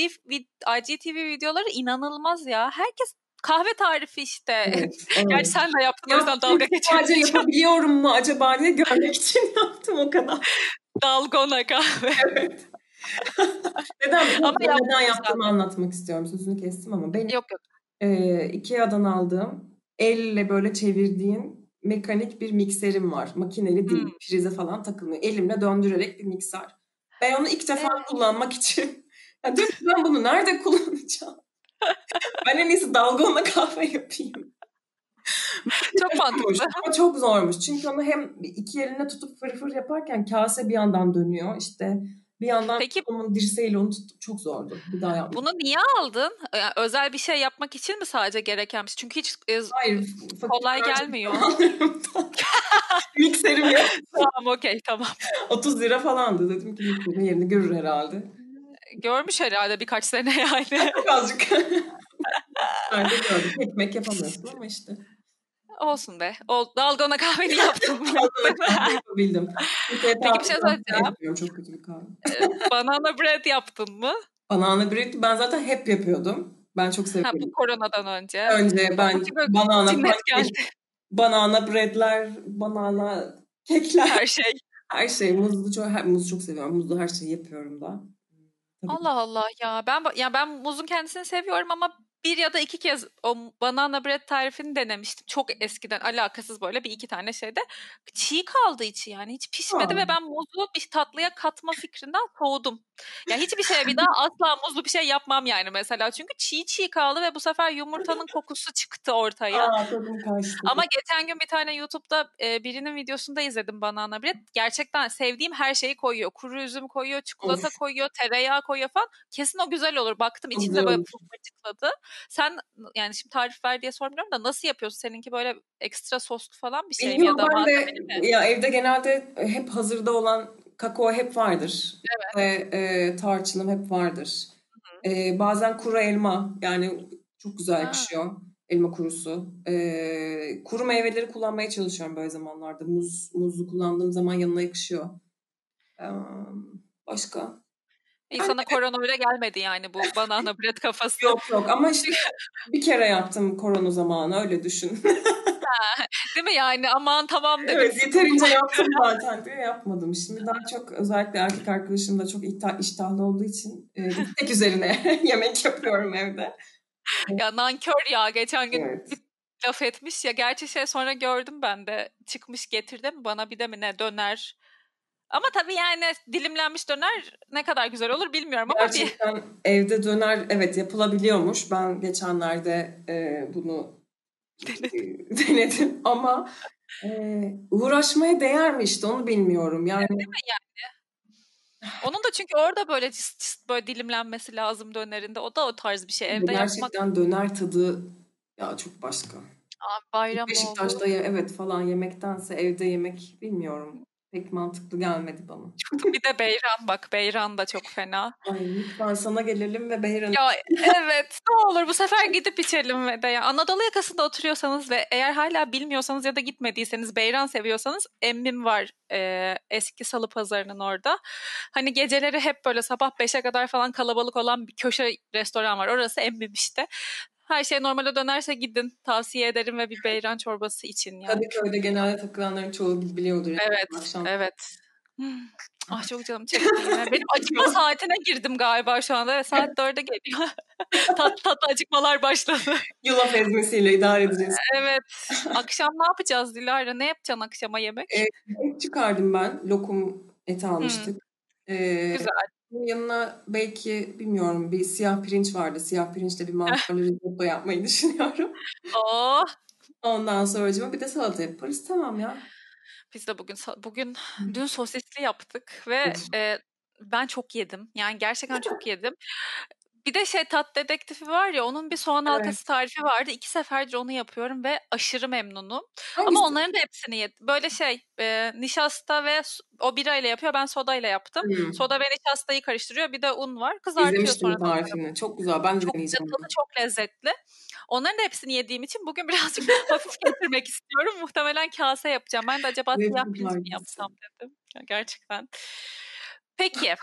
IGTV videoları inanılmaz ya. Herkes kahve tarifi işte. Evet, evet. Gerçi sen de yaptın ya, o yüzden dalga geçiyorsun. Sadece yapabiliyorum mu acaba diye görmek için yaptım o kadar. Dalgona kahve. Evet. neden, ama neden yaptığımı anlatmak istiyorum. Sözünü kestim ama benim yok, yok. E, Ikea'dan aldığım elle böyle çevirdiğin mekanik bir mikserim var. Makineli değil, hmm. prize falan takılmıyor. Elimle döndürerek bir mikser. Ben onu ilk defa evet. kullanmak için. Ya ben bunu nerede kullanacağım? Ben en iyisi dalgona kahve yapayım. çok mantıklı. Ama çok zormuş. Çünkü onu hem iki yerine tutup fır fır yaparken kase bir yandan dönüyor. İşte bir yandan Peki, onun dirseğiyle onu tuttum. Çok zordu. Bir daha yapmak. Bunu niye aldın? Yani özel bir şey yapmak için mi sadece gereken bir şey? Çünkü hiç e, Hayır, kolay gelmiyor. Mikserim yok. tamam okey tamam. 30 lira falandı. Dedim ki bunun yerini görür herhalde. Görmüş herhalde birkaç sene yani. Azıcık. ben de gördüm. Ekmek yapamıyorsun ama işte. Olsun be. O dalgona kahveni yaptım. yapabildim. Peki bir şey söyleyeceğim. Çok kötü bir kahve. Banana bread yaptın mı? Banana bread ben zaten hep yapıyordum. Ben çok seviyorum. Ha, bu koronadan önce. Önce ben banana geldi. banana breadler, banana kekler. Her şey. Her şey. Muzlu çok, her, muzu çok seviyorum. Muzlu her şeyi yapıyorum da. Tabii. Allah Allah ya ben ya ben muzun kendisini seviyorum ama bir ya da iki kez o banana bread tarifini denemiştim. Çok eskiden alakasız böyle bir iki tane şeyde. Çiğ kaldı içi yani hiç pişmedi Aa. ve ben muzu bir tatlıya katma fikrinden soğudum. Ya hiçbir şeye bir daha asla muzlu bir şey yapmam yani mesela. Çünkü çiğ çiğ kaldı ve bu sefer yumurtanın kokusu çıktı ortaya. Aa. Ama geçen gün bir tane YouTube'da e, birinin videosunda izledim banana bread. Gerçekten sevdiğim her şeyi koyuyor. Kuru üzüm koyuyor, çikolata Of. koyuyor, tereyağı koyuyor falan. Kesin o güzel olur. Baktım içinde böyle fırfırcıkladı. Sen yani şimdi tarif ver diye sormuyorum da nasıl yapıyorsun? Seninki böyle ekstra soslu falan bir şey mi ya Bilmiyorum da ben de mi? ya evde genelde hep hazırda olan kakao hep vardır. Ve e, tarçınım hep vardır. E, bazen kuru elma yani çok güzel Ha. yakışıyor. Elma kurusu. E, kuru meyveleri kullanmaya çalışıyorum böyle zamanlarda. Muz, muzlu kullandığım zaman yanına yakışıyor. E, başka? İnsana korona öyle gelmedi yani bu banana bread kafası. Yok yok ama işte bir kere yaptım korona zamanı öyle düşün. Değil mi yani? Aman tamam dedim. Evet yeterince yaptım zaten diye yapmadım. Şimdi daha çok özellikle erkek arkadaşım da çok iştahlı olduğu için e, tek üzerine yemek yapıyorum evde. Ya nankör ya. Geçen gün Evet. laf etmiş ya. Gerçi şey sonra gördüm ben de. Çıkmış getirdi mi bana bir de mi ne döner. Ama tabii yani dilimlenmiş döner ne kadar güzel olur bilmiyorum ama bir Gerçekten evde döner evet yapılabiliyormuş. Ben geçenlerde e, bunu denedim ama e, uğraşmaya değer mi işte onu bilmiyorum. Yani onun da çünkü orada böyle cıst cıst böyle dilimlenmesi lazım dönerinde. O da o tarz bir şey. Evde yapmak gerçekten döner tadı ya çok başka. Aa, bayram Beşiktaş'ta oldu. ya, evet falan yemektense evde yemek bilmiyorum. Pek mantıklı gelmedi bana. Bir de beyran bak. Beyran da çok fena. Ay lütfen sana gelelim ve Beyran'ı Ya evet ne olur bu sefer gidip içelim ve de ya Anadolu yakasında oturuyorsanız ve eğer hala bilmiyorsanız ya da gitmediyseniz Beyran seviyorsanız Emmim var e, eski salı pazarının orada. Hani geceleri hep böyle sabah 5'e kadar falan kalabalık olan bir köşe restoran var. Orası Emmim işte. Her şey normale dönerse gidin. Tavsiye ederim ve bir beyran çorbası için yani. Kadıköy'de genelde takılanların çoğu biliyordur. yani Evet, akşam. evet. Hmm. Ah çok canım çekti yine. Benim acıkma saatine girdim galiba şu anda. Evet, saat 4'e geliyor. tat tat acıkmalar başladı. Yulaf ezmesiyle idare edeceğiz. Evet. Akşam ne yapacağız Dilara? Ne yapacaksın akşama yemek? Et çıkardım ben. Lokum eti almıştık. Ee, Güzel. Bunun yanına belki bilmiyorum bir siyah pirinç vardı. Siyah pirinçle bir mantarlı risotto yapmayı düşünüyorum. Oh. Ondan sonra bir de salata yaparız. Tamam ya. Biz de bugün bugün dün sosisli yaptık ve e, ben çok yedim. Yani gerçekten çok yedim. Bir de şey tat dedektifi var ya onun bir soğan Evet. halkası tarifi vardı. İki seferdir onu yapıyorum ve aşırı memnunum. Hangisi? Ama onların da hepsini yedim. Böyle şey e, nişasta ve o birayla yapıyor. Ben sodayla yaptım. Hmm. Soda ve nişastayı karıştırıyor. Bir de un var. Kızartıyor İzlemiştim sonra. tarifini. Çok güzel. Ben de Çok deneyeceğim. tadı çok lezzetli. Onların da hepsini yediğim için bugün birazcık hafif getirmek istiyorum. Muhtemelen kase yapacağım. Ben de acaba siyah pirinç mi yapsam dedim. Gerçekten. Peki.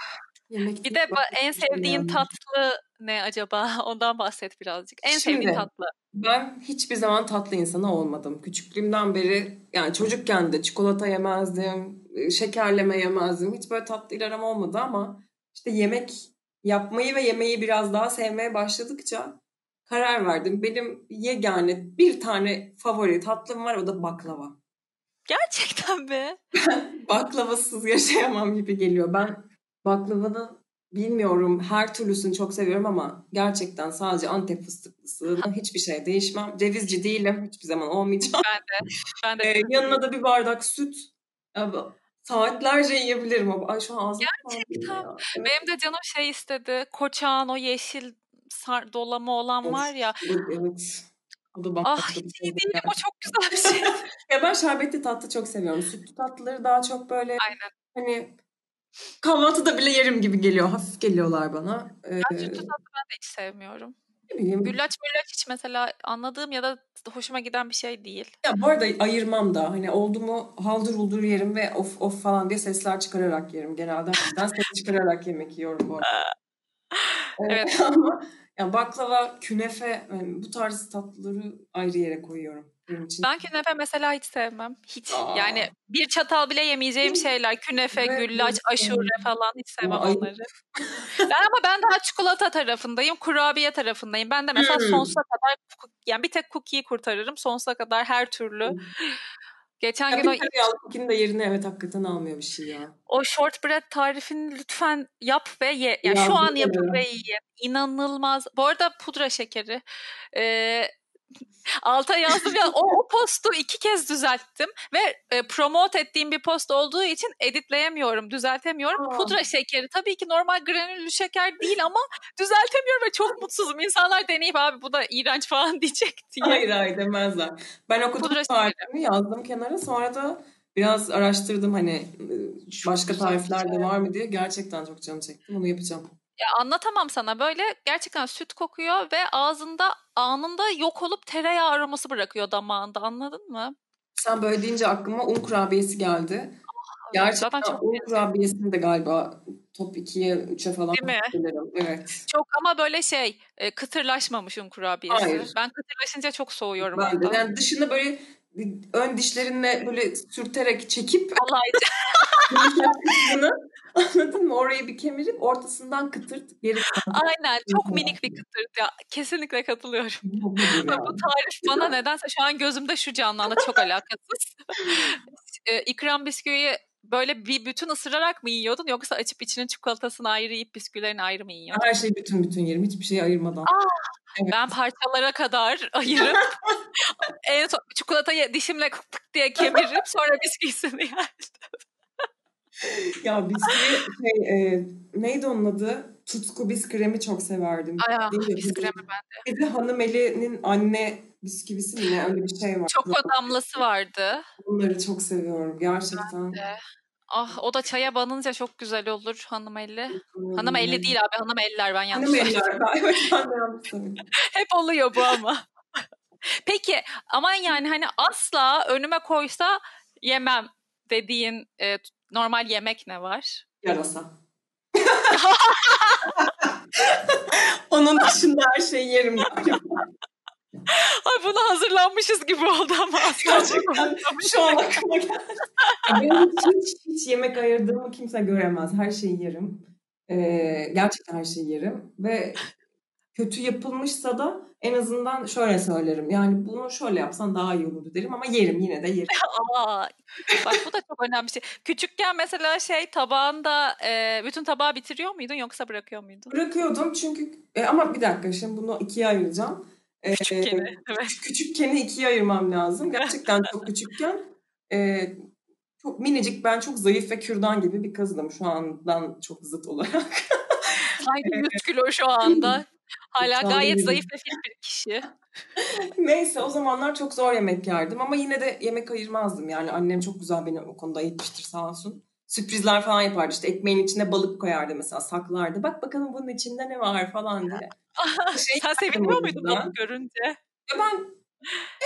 Yemek Bir de en sevdiğin yani. tatlı ne acaba? Ondan bahset birazcık. En sevdiğin Şimdi, tatlı. Ben hiçbir zaman tatlı insanı olmadım. Küçüklüğümden beri yani çocukken de çikolata yemezdim, e, şekerleme yemezdim. Hiç böyle tatlıyla aram olmadı ama işte yemek yapmayı ve yemeği biraz daha sevmeye başladıkça karar verdim. Benim yegane bir tane favori tatlım var o da baklava. Gerçekten mi? Baklavasız yaşayamam gibi geliyor. Ben baklavanın bilmiyorum her türlüsünü çok seviyorum ama gerçekten sadece Antep fıstıklısı hiçbir şey değişmem. Cevizci değilim hiçbir zaman olmayacağım. Ben de. Ee, yanına da bir bardak süt. Abi, saatlerce yiyebilirim ay şu an ağzım Gerçekten. ya. Benim de canım şey istedi. Koçağın o yeşil sar, dolama olan Of, var ya. Evet. O da Ah bir hiç şey. iyi değilim. O çok güzel bir şey. Ya ben şerbetli tatlı çok seviyorum. Sütlü tatlıları daha çok böyle Aynen. hani kahvaltıda bile yerim gibi geliyor. Hafif geliyorlar bana. Ee, Ben sütlü tatlı ben de hiç sevmiyorum. ne bileyim. Güllaç müllaç hiç mesela anladığım ya da hoşuma giden bir şey değil. Ya bu arada ayırmam da hani oldu mu haldır uldur yerim ve of of falan diye sesler çıkararak yerim. Genelde ben ses çıkararak yemek yiyorum bu arada. Evet. Ama ya baklava, künefe yani bu tarz tatlıları ayrı yere koyuyorum. Benim için. Ben künefe mesela hiç sevmem. Hiç. Aa. Yani bir çatal bile yemeyeceğim şeyler. Künefe, evet, güllaç, aşure falan hiç sevmem ama onları. ben ama ben daha çikolata tarafındayım. Kurabiye tarafındayım. Ben de mesela hmm. sonsuza kadar yani bir tek cookie'yi kurtarırım. Sonsuza kadar her türlü. Geçen ya gün o cookie'nin de yerini evet hakikaten almıyor bir şey ya. O shortbread tarifini lütfen yap ve ye. Yani ya, şu an yapıp ve ye. İnanılmaz. Bu arada pudra şekeri. Ee, Alta yazdım ya o, o postu iki kez düzelttim ve e, promote ettiğim bir post olduğu için editleyemiyorum, düzeltemiyorum. Aa. Pudra şekeri tabii ki normal granüllü şeker değil ama düzeltemiyorum ve çok mutsuzum. İnsanlar deneyip abi bu da iğrenç falan diyecek diye. Hayır hayır demezler. Ben okudum Pudra tarifini yazdım kenara sonra da biraz araştırdım hani başka tarifler de var mı diye. Gerçekten çok canım çekti. Bunu yapacağım. Ya anlatamam sana böyle gerçekten süt kokuyor ve ağzında anında yok olup tereyağı aroması bırakıyor damağında anladın mı? Sen böyle deyince aklıma un kurabiyesi geldi. Ah, gerçekten çok un kurabiyesini de galiba top 2'ye 3'e falan Değil mi? Evet. Çok ama böyle şey kıtırlaşmamış un kurabiyesi. Hayır. Ben kıtırlaşınca çok soğuyorum ben de. Yani dışında böyle ön dişlerinle böyle sürterek çekip Alaycı. Anladın mı? Orayı bir kemirip ortasından kıtırt geri Aynen. Çok minik bir kıtırt ya. Kesinlikle katılıyorum. Bu tarif bana nedense şu an gözümde şu canlandı. Çok alakasız. ikram bisküviyi böyle bir bütün ısırarak mı yiyordun yoksa açıp içinin çikolatasını ayrı yiyip bisküvilerini ayrı mı yiyordun? Her şey bütün bütün yerim. Hiçbir şey ayırmadan. Aa, evet. Ben parçalara kadar ayırıp en son çikolatayı dişimle kık diye kemirip sonra bisküvisini yerdim ya bisküvi şey, e, neydi onun adı? Tutku biskremi çok severdim. Aya, biskremi ben de. Bir de Hanım Eli'nin anne bisküvisi mi ne öyle bir şey var. Çok damlası vardı. Onları çok seviyorum gerçekten. Ben de. Ah o da çaya banınca çok güzel olur hanım elli. Hmm. Hanım elli değil abi hanım eller ben yanlış Hanım eller ben de yanlış Hep oluyor bu ama. Peki aman yani hani asla önüme koysa yemem dediğin e, Normal yemek ne var? Yarasa. Onun dışında her şeyi yerim. Ay buna hazırlanmışız gibi oldu ama Gerçekten şu an aklıma geldi. Benim hiç, hiç yemek ayırdığımı kimse göremez. Her şeyi yerim. Ee, gerçekten her şeyi yerim. Ve kötü yapılmışsa da en azından şöyle söylerim. Yani bunu şöyle yapsan daha iyi olurdu derim ama yerim yine de yerim. Aa, bak bu da çok önemli bir şey. Küçükken mesela şey tabağında e, bütün tabağı bitiriyor muydun yoksa bırakıyor muydun? Bırakıyordum çünkü e, ama bir dakika şimdi bunu ikiye ayıracağım. E, küçükkeni evet. Küçükkeni ikiye ayırmam lazım. Gerçekten çok küçükken e, çok minicik ben çok zayıf ve kürdan gibi bir kızdım şu andan çok zıt olarak. Sanki 100 kilo şu anda. Hala gayet zayıf ve fit bir kişi. Neyse o zamanlar çok zor yemek yerdim ama yine de yemek ayırmazdım. Yani annem çok güzel beni o konuda eğitmiştir sağ olsun. Sürprizler falan yapardı işte ekmeğin içine balık koyardı mesela saklardı. Bak bakalım bunun içinde ne var falan diye. şey Sen seviniyor muydun balık görünce? Ya ben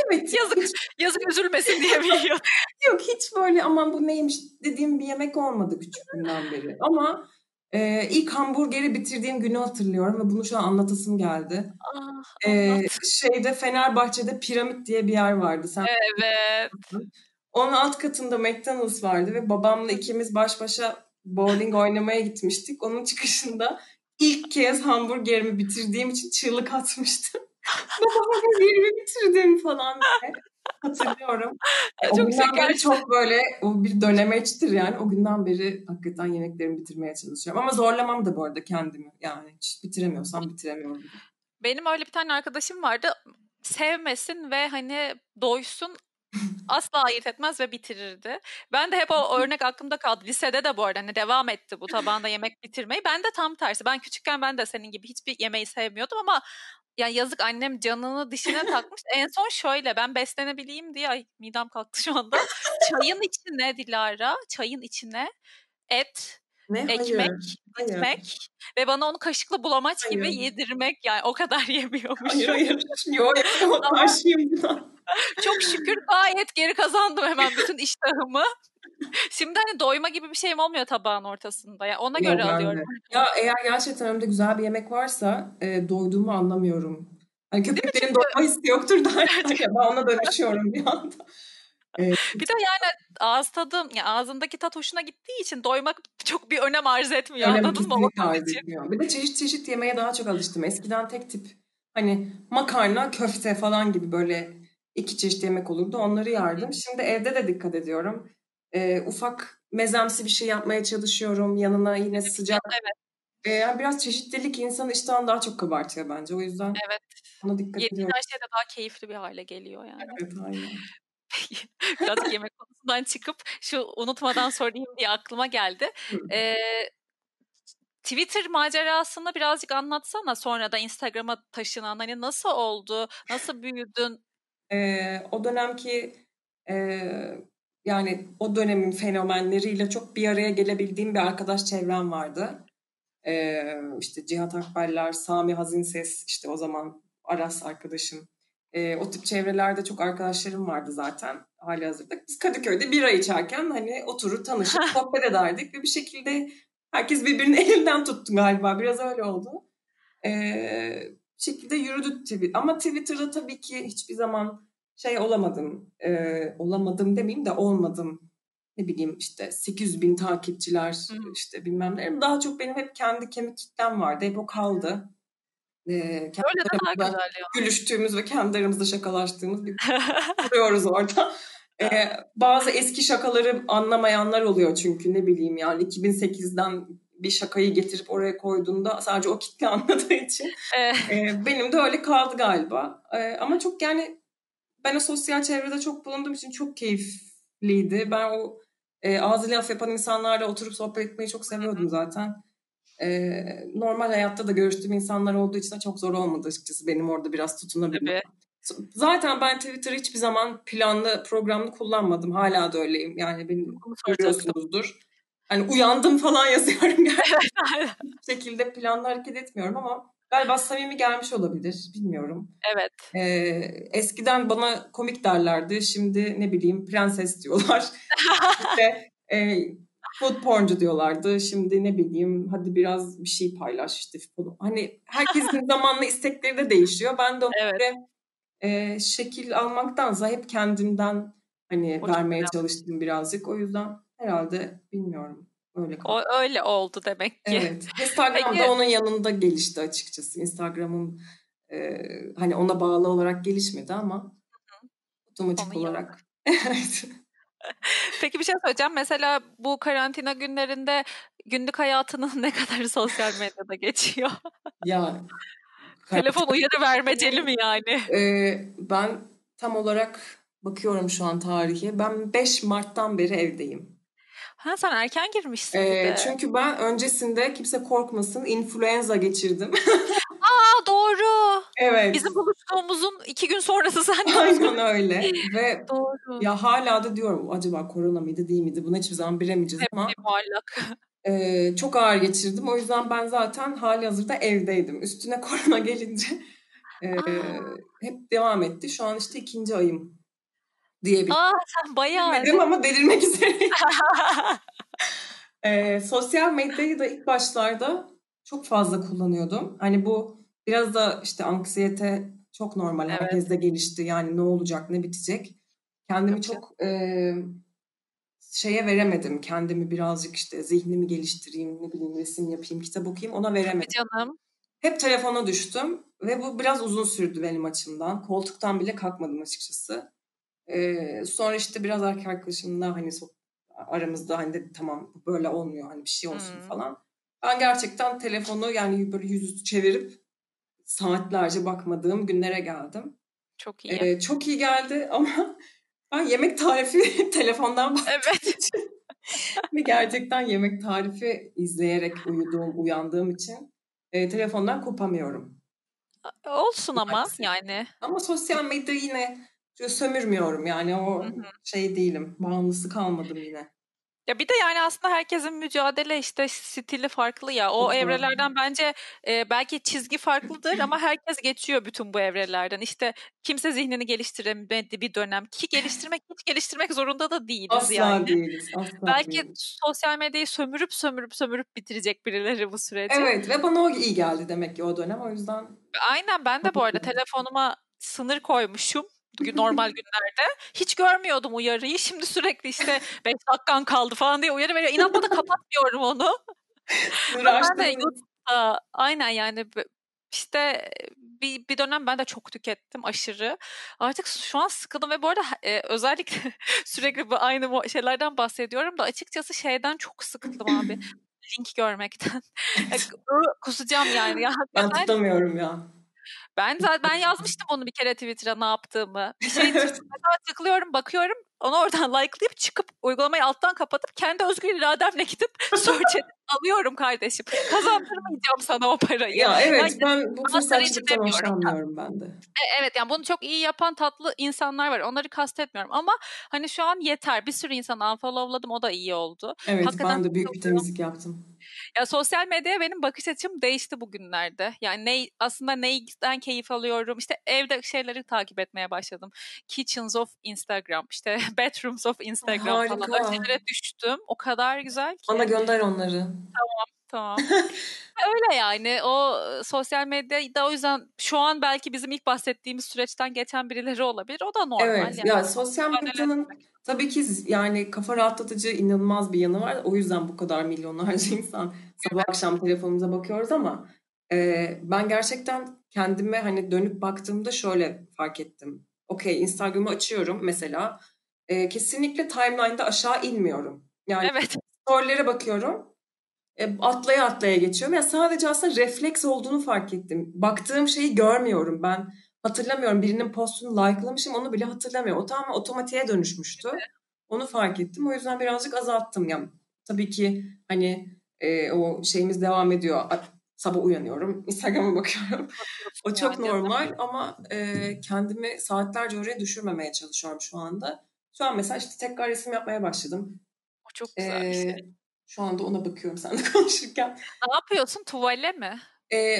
Evet. Yazık, hiç... yazık üzülmesin diye mi yiyordun? Yok hiç böyle aman bu neymiş dediğim bir yemek olmadı küçüklüğümden beri. Ama ee, ilk hamburgeri bitirdiğim günü hatırlıyorum ve bunu şu an anlatasım geldi. Ah, ee, şeyde Fenerbahçe'de Piramit diye bir yer vardı. Sen evet. Onun alt katında McDonald's vardı ve babamla ikimiz baş başa bowling oynamaya gitmiştik. Onun çıkışında ilk kez hamburgerimi bitirdiğim için çığlık atmıştım. Babama hamburgerimi bitirdim falan diye hatırlıyorum. E, o çok şeker. çok böyle o bir dönemeçtir yani. O günden beri hakikaten yemeklerimi bitirmeye çalışıyorum. Ama zorlamam da bu arada kendimi. Yani hiç bitiremiyorsam bitiremiyorum. Benim öyle bir tane arkadaşım vardı. Sevmesin ve hani doysun asla ayırt etmez ve bitirirdi. Ben de hep o örnek aklımda kaldı. Lisede de bu arada hani devam etti bu tabanda yemek bitirmeyi. Ben de tam tersi. Ben küçükken ben de senin gibi hiçbir yemeği sevmiyordum ama ya yazık annem canını dişine takmış. en son şöyle ben beslenebileyim diye ay midem kalktı şu anda. Çayın içine Dilara, çayın içine et, ne? ekmek, hayır. ekmek ve bana onu kaşıkla bulamaç hayır. gibi yedirmek yani o kadar yemiyormuş. Hayır hayır. Yok karşıyım buna. Çok şükür gayet geri kazandım hemen bütün iştahımı. Şimdi hani doyma gibi bir şeyim olmuyor tabağın ortasında. Yani ona göre Yok, alıyorum. Ya eğer gerçekten önümde güzel bir yemek varsa e, doyduğumu anlamıyorum. Hani köpeklerin doyma hissi yoktur da ben ona dönüşüyorum bir anda. Bir de yani ağız tadım, ya ağzındaki tat hoşuna gittiği için doymak çok bir önem arz etmiyor. Önem anladın mı? Arz etmiyor. Bir de çeşit çeşit yemeye daha çok alıştım. Eskiden tek tip hani makarna, köfte falan gibi böyle iki çeşit yemek olurdu. Onları yardım. Şimdi evde de dikkat ediyorum. Ee, ufak mezemsi bir şey yapmaya çalışıyorum. Yanına yine sıcak. Evet. Ee, yani biraz çeşitlilik insanın iştahını daha çok kabartıyor bence. O yüzden evet. ona dikkat Yediğin ediyorum. her şey de daha keyifli bir hale geliyor yani. Evet aynen. Biraz yemek konusundan çıkıp şu unutmadan sorayım diye aklıma geldi. Ee, Twitter macerasını birazcık anlatsana sonra da Instagram'a taşınan hani nasıl oldu, nasıl büyüdün? Ee, o dönemki e, yani o dönemin fenomenleriyle çok bir araya gelebildiğim bir arkadaş çevrem vardı. Ee, işte Cihat Akbeller, Sami Hazinses, işte o zaman Aras arkadaşım. Ee, o tip çevrelerde çok arkadaşlarım vardı zaten hali hazırda. Biz Kadıköy'de bira içerken hani oturur tanışıp sohbet ederdik ve bir şekilde herkes birbirinin elinden tuttu galiba. Biraz öyle oldu. Bir şekilde yürüdü Twitter. Ama Twitter'da tabii ki hiçbir zaman şey olamadım. E, olamadım demeyeyim de olmadım. Ne bileyim işte 800 bin takipçiler Hı. işte bilmem ne. Daha çok benim hep kendi kemik kitlem vardı. Hep o kaldı. Kendi Öyle daha güzel ya. Gülüştüğümüz ve kendi aramızda şakalaştığımız bir duruyoruz orada. Ee, bazı eski şakaları anlamayanlar oluyor çünkü ne bileyim yani 2008'den bir şakayı getirip oraya koyduğunda sadece o kitle anladığı için e, benim de öyle kaldı galiba. E, ama çok yani ben o sosyal çevrede çok bulunduğum için çok keyifliydi. Ben o e, ağzı laf yapan insanlarla oturup sohbet etmeyi çok seviyordum zaten. E, normal hayatta da görüştüğüm insanlar olduğu için de çok zor olmadı açıkçası benim orada biraz tutunabilmem. Zaten ben Twitter hiçbir zaman planlı programlı kullanmadım. Hala da öyleyim. Yani beni görüyorsunuzdur. Hani uyandım falan yazıyorum gerçekten. Bu şekilde planlı hareket etmiyorum ama galiba samimi gelmiş olabilir. Bilmiyorum. Evet. Ee, eskiden bana komik derlerdi. Şimdi ne bileyim prenses diyorlar. işte e, food porncu diyorlardı. Şimdi ne bileyim hadi biraz bir şey paylaş işte. Hani herkesin zamanla istekleri de değişiyor. Ben de evet e, şekil almaktansa hep kendimden hani o vermeye çalıştım birazcık. O yüzden herhalde bilmiyorum. Öyle o, öyle oldu demek ki. Evet. Instagram da onun yanında gelişti açıkçası. Instagram'ın e, hani ona bağlı olarak gelişmedi ama otomatik olarak. evet. Peki bir şey söyleyeceğim. Mesela bu karantina günlerinde günlük hayatının ne kadar sosyal medyada geçiyor? ya Telefon uyarı vermeceli mi yani? Ee, ben tam olarak bakıyorum şu an tarihi. Ben 5 Mart'tan beri evdeyim. Ha sen erken girmişsin. Ee, çünkü ben öncesinde kimse korkmasın influenza geçirdim. Aa doğru. Evet. Bizim buluştuğumuzun iki gün sonrası sen Aynen öyle. Ve doğru. ya hala da diyorum acaba korona mıydı değil miydi? Bunu hiçbir zaman bilemeyeceğiz Hep ama. muallak. Ee, çok ağır geçirdim. O yüzden ben zaten hali hazırda evdeydim. Üstüne korona gelince e, hep devam etti. Şu an işte ikinci ayım diyebilirim. Aa sen bayağı. Dedim ama delirmek üzereyim. e, sosyal medyayı da ilk başlarda çok fazla kullanıyordum. Hani bu biraz da işte anksiyete çok normal. Evet. Herkeste gelişti. Yani ne olacak, ne bitecek. Kendimi çok, e, şeye veremedim. Kendimi birazcık işte zihnimi geliştireyim, ne bileyim resim yapayım, kitap okuyayım ona veremedim. Canım. Hep telefona düştüm ve bu biraz uzun sürdü benim açımdan. Koltuktan bile kalkmadım açıkçası. Ee, sonra işte biraz arkadaşımla hani aramızda hani dedi tamam böyle olmuyor hani bir şey olsun hmm. falan. Ben gerçekten telefonu yani böyle yüzüstü çevirip saatlerce bakmadığım günlere geldim. Çok iyi. Ee, çok iyi geldi ama ben yemek tarifi telefondan baktım. Evet. Ve gerçekten yemek tarifi izleyerek uyuduğum, uyandığım için e, telefondan kopamıyorum. Olsun ama yani. Ama sosyal medya yine sömürmüyorum yani o Hı-hı. şey değilim. Bağımlısı kalmadım yine. Ya bir de yani aslında herkesin mücadele işte stili farklı ya. O evrelerden bence e, belki çizgi farklıdır ama herkes geçiyor bütün bu evrelerden. İşte kimse zihnini geliştiremedi bir dönem ki geliştirmek hiç geliştirmek zorunda da değiliz asla yani. Değiliz, asla belki değiliz. sosyal medyayı sömürüp sömürüp sömürüp bitirecek birileri bu süreci. Evet ve bana o iyi geldi demek ki o dönem o yüzden. Aynen ben de bu arada telefonuma sınır koymuşum normal günlerde. Hiç görmüyordum uyarıyı. Şimdi sürekli işte 5 dakikan kaldı falan diye uyarı veriyor. İnatla da kapatmıyorum onu. ben de YouTube'da aynen yani işte bir, bir dönem ben de çok tükettim aşırı. Artık şu an sıkıldım ve bu arada e, özellikle sürekli bu aynı şeylerden bahsediyorum da açıkçası şeyden çok sıkıldım abi. Link görmekten. Kusacağım yani. Ya, ben tutamıyorum ya. Ben zaten ben yazmıştım onu bir kere Twitter'a ne yaptığımı. Bir şey tıklıyorum, bakıyorum. Onu oradan like'layıp çıkıp uygulamayı alttan kapatıp kendi özgür irademle gidip search edip alıyorum kardeşim. Kazandırmayacağım sana o parayı. Ya evet yani, ben bu tür saçlıktan hoşlanmıyorum ben de. E, evet yani bunu çok iyi yapan tatlı insanlar var. Onları kastetmiyorum ama hani şu an yeter. Bir sürü insanı unfollowladım o da iyi oldu. Evet Hakikaten ben de büyük bir temizlik yaptım. Ya sosyal medyaya benim bakış açım değişti bugünlerde. Yani ne aslında neyden keyif alıyorum? İşte evde şeyleri takip etmeye başladım. Kitchens of Instagram, işte bedrooms of Instagram Harika. falan. Öyle şeylere düştüm. O kadar güzel ki. Bana gönder onları. Tamam tamam. Öyle yani o sosyal medyada o yüzden şu an belki bizim ilk bahsettiğimiz süreçten geçen birileri olabilir. O da normal. Evet yani. ya sosyal medyanın tabii ki yani kafa rahatlatıcı inanılmaz bir yanı var. O yüzden bu kadar milyonlarca insan sabah akşam telefonumuza bakıyoruz ama e, ben gerçekten kendime hani dönüp baktığımda şöyle fark ettim. Okey Instagram'ı açıyorum mesela. E, kesinlikle timeline'da aşağı inmiyorum. Yani evet. storylere bakıyorum e, atlaya atlaya geçiyorum. Yani sadece aslında refleks olduğunu fark ettim. Baktığım şeyi görmüyorum ben. Hatırlamıyorum. Birinin postunu likelamışım onu bile hatırlamıyorum. O tamamen otomatiğe dönüşmüştü. Onu fark ettim. O yüzden birazcık azalttım. Yani tabii ki hani e, o şeyimiz devam ediyor. Sabah uyanıyorum. Instagram'a bakıyorum. o çok normal ama e, kendimi saatlerce oraya düşürmemeye çalışıyorum şu anda. Şu an mesela işte tekrar resim yapmaya başladım. O çok güzel ee, bir şey. Şu anda ona bakıyorum sen de konuşurken. Ne yapıyorsun? Tuvale mi? Ee,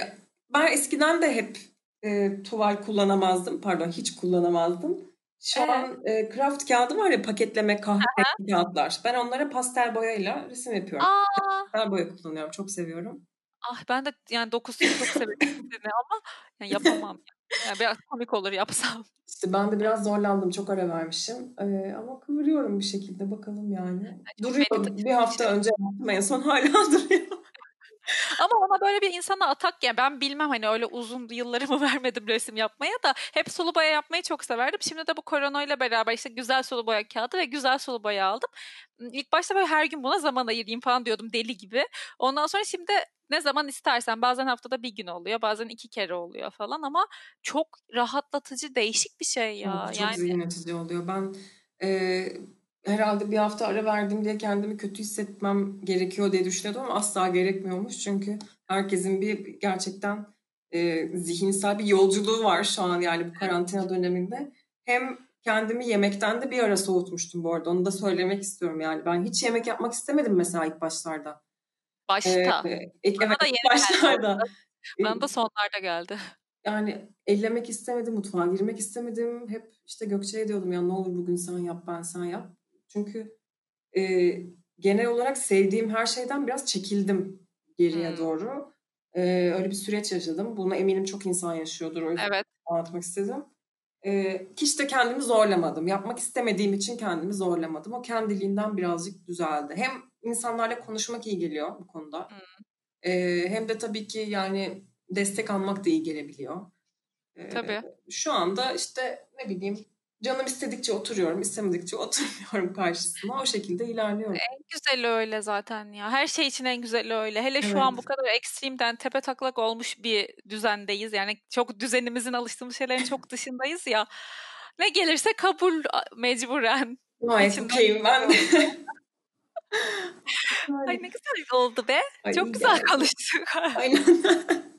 ben eskiden de hep e, tuval kullanamazdım. Pardon hiç kullanamazdım. Şu evet. an e, craft kağıdı var ya paketleme kahve kağıtlar. Ben onlara pastel boyayla resim yapıyorum. Aa. Pastel boya kullanıyorum. Çok seviyorum. Ah ben de yani dokusu çok seviyorum ama yani yapamam. Yani biraz komik olur yapsam. İşte ben de biraz zorlandım. Çok ara vermişim. Ee, ama kıvırıyorum bir şekilde. Bakalım yani. yani duruyor. Bir hafta şey. önce yaptım en son hala duruyor. Ama ona böyle bir insana atak ya ben bilmem hani öyle uzun yıllarımı vermedim resim yapmaya da hep sulu boya yapmayı çok severdim. Şimdi de bu korona ile beraber işte güzel sulu boya kağıdı ve güzel sulu boya aldım. İlk başta böyle her gün buna zaman ayırayım falan diyordum deli gibi. Ondan sonra şimdi ne zaman istersen bazen haftada bir gün oluyor bazen iki kere oluyor falan ama çok rahatlatıcı değişik bir şey ya. Çok, yani... zihin açıcı oluyor. Ben e, herhalde bir hafta ara verdim diye kendimi kötü hissetmem gerekiyor diye düşünüyordum ama asla gerekmiyormuş. Çünkü herkesin bir gerçekten e, zihinsel bir yolculuğu var şu an yani bu karantina döneminde. Hem kendimi yemekten de bir ara soğutmuştum bu arada. Onu da söylemek istiyorum yani. Ben hiç yemek yapmak istemedim mesela ilk başlarda. Başta. Ee, evet, Bana yeni başlarda. Geldi. Bana da sonlarda geldi. Yani ellemek istemedim, mutfağa girmek istemedim. Hep işte Gökçe'ye diyordum ya ne olur bugün sen yap, ben sen yap. Çünkü e, genel olarak sevdiğim her şeyden biraz çekildim geriye hmm. doğru. E, öyle bir süreç yaşadım. Bunu eminim çok insan yaşıyordur. O yüzden evet. anlatmak istedim. E, hiç de kendimi zorlamadım. Yapmak istemediğim için kendimi zorlamadım. O kendiliğinden birazcık düzeldi. Hem insanlarla konuşmak iyi geliyor bu konuda. Hmm. E, hem de tabii ki yani destek almak da iyi gelebiliyor. E, tabii. Şu anda işte ne bileyim canım istedikçe oturuyorum, istemedikçe oturmuyorum karşısına. O şekilde ilerliyorum. En güzeli öyle zaten ya. Her şey için en güzeli öyle. Hele şu evet. an bu kadar ekstremden tepe taklak olmuş bir düzendeyiz. Yani çok düzenimizin alıştığımız şeylerin çok dışındayız ya. Ne gelirse kabul mecburen. Ay okeyim ben de. Ay ne güzel oldu be. Ay, çok güzel konuştuk. Aynen.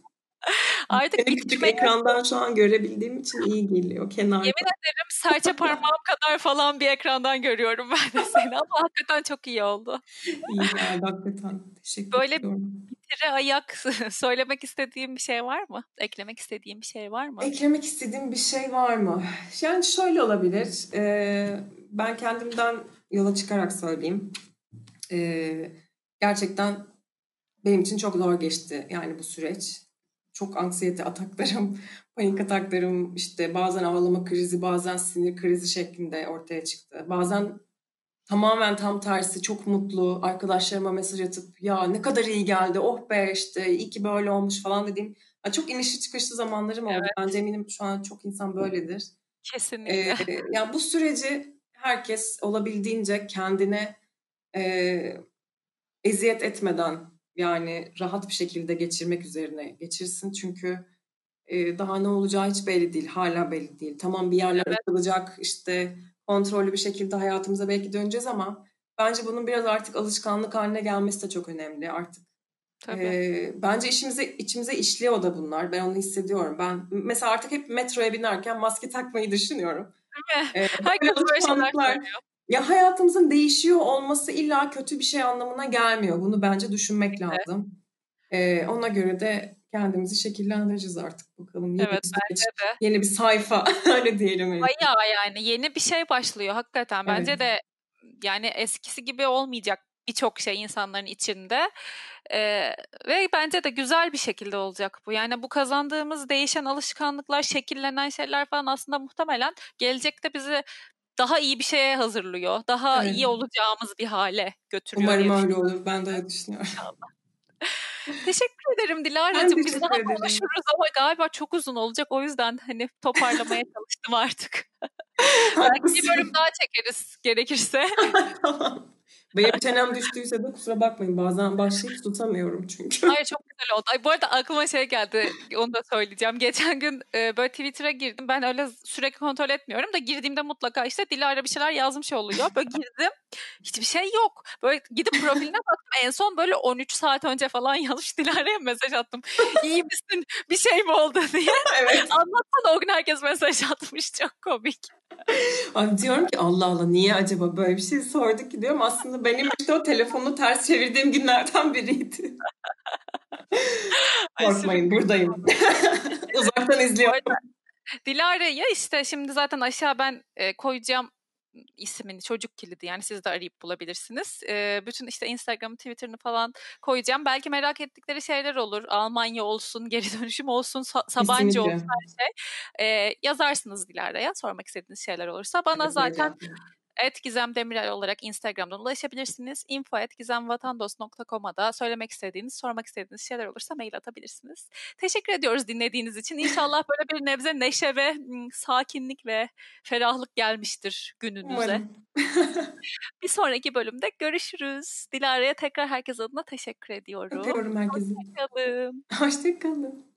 Artık Seni küçük ekrandan şu an görebildiğim için iyi geliyor kenarda. Yemin ederim serçe parmağım kadar falan bir ekrandan görüyorum ben de seni ama hakikaten çok iyi oldu. İyi geldi hakikaten. Teşekkür Böyle ediyorum. bitire ayak söylemek istediğim bir şey var mı? Eklemek istediğim bir şey var mı? Eklemek istediğim bir şey var mı? Yani şöyle olabilir. Ee, ben kendimden yola çıkarak söyleyeyim. Ee, gerçekten benim için çok zor geçti yani bu süreç. Çok anksiyete ataklarım, panik ataklarım, işte bazen ağlama krizi, bazen sinir krizi şeklinde ortaya çıktı. Bazen tamamen tam tersi çok mutlu arkadaşlarıma mesaj atıp ya ne kadar iyi geldi oh be işte iyi ki böyle olmuş falan dediğim çok inişli çıkışlı zamanlarım oldu. Evet. Bence eminim şu an çok insan böyledir. Kesinlikle. Ee, yani bu süreci herkes olabildiğince kendine e, eziyet etmeden yani rahat bir şekilde geçirmek üzerine geçirsin. Çünkü e, daha ne olacağı hiç belli değil. Hala belli değil. Tamam bir yerler evet. açılacak işte kontrollü bir şekilde hayatımıza belki döneceğiz ama bence bunun biraz artık alışkanlık haline gelmesi de çok önemli artık. Tabii. E, bence işimize içimize işliyor da bunlar. Ben onu hissediyorum. Ben mesela artık hep metroya binerken maske takmayı düşünüyorum. Değil mi? E, Herkes böyle şeyler söylüyor. Ya hayatımızın değişiyor olması illa kötü bir şey anlamına gelmiyor. Bunu bence düşünmek lazım. Evet. Ee, ona göre de kendimizi şekillendireceğiz artık bakalım. Yeni evet bir bence de. Yeni bir sayfa öyle diyelim. Bayağı yani yeni bir şey başlıyor hakikaten. Bence evet. de yani eskisi gibi olmayacak birçok şey insanların içinde ee, ve bence de güzel bir şekilde olacak bu. Yani bu kazandığımız değişen alışkanlıklar, şekillenen şeyler falan aslında muhtemelen gelecekte bizi daha iyi bir şeye hazırlıyor. Daha evet. iyi olacağımız bir hale götürüyor. Umarım öyle olur. Ben de öyle düşünüyorum. Teşekkür ederim Dilara'cığım. Biz daha ederim. konuşuruz ama galiba çok uzun olacak. O yüzden hani toparlamaya çalıştım artık. Belki bir bölüm daha çekeriz gerekirse. tamam. Benim çenem düştüyse de kusura bakmayın. Bazen başlayıp tutamıyorum çünkü. Hayır çok güzel oldu. Ay, bu arada aklıma şey geldi. Onu da söyleyeceğim. Geçen gün e, böyle Twitter'a girdim. Ben öyle sürekli kontrol etmiyorum da girdiğimde mutlaka işte Dilara bir şeyler yazmış oluyor. Böyle girdim. Hiçbir şey yok. Böyle gidip profiline baktım. En son böyle 13 saat önce falan yazmış Dilara'ya mesaj attım. İyi misin? Bir şey mi oldu diye. evet. Anlatsana o gün herkes mesaj atmış. Çok komik. Ay diyorum ki Allah Allah niye acaba böyle bir şey sordu ki diyorum. Aslında benim işte o telefonu ters çevirdiğim günlerden biriydi. Korkmayın buradayım. Uzaktan izliyorum. Dilara'ya işte şimdi zaten aşağı ben e, koyacağım ismini çocuk kilidi yani siz de arayıp bulabilirsiniz. E, bütün işte Instagram, Twitter'ını falan koyacağım. Belki merak ettikleri şeyler olur. Almanya olsun, geri dönüşüm olsun, Sabancı Kesinlikle. olsun her şey. E, yazarsınız Dilara'ya sormak istediğiniz şeyler olursa. Bana evet, zaten et Gizem Demirel olarak Instagram'dan ulaşabilirsiniz. info et gizemvatandos.com'a da söylemek istediğiniz, sormak istediğiniz şeyler olursa mail atabilirsiniz. Teşekkür ediyoruz dinlediğiniz için. İnşallah böyle bir nebze neşe ve sakinlik ve ferahlık gelmiştir gününüze. bir sonraki bölümde görüşürüz. Dilara'ya tekrar herkes adına teşekkür ediyorum. Öpüyorum herkese. Hoşçakalın. Hoşçakalın.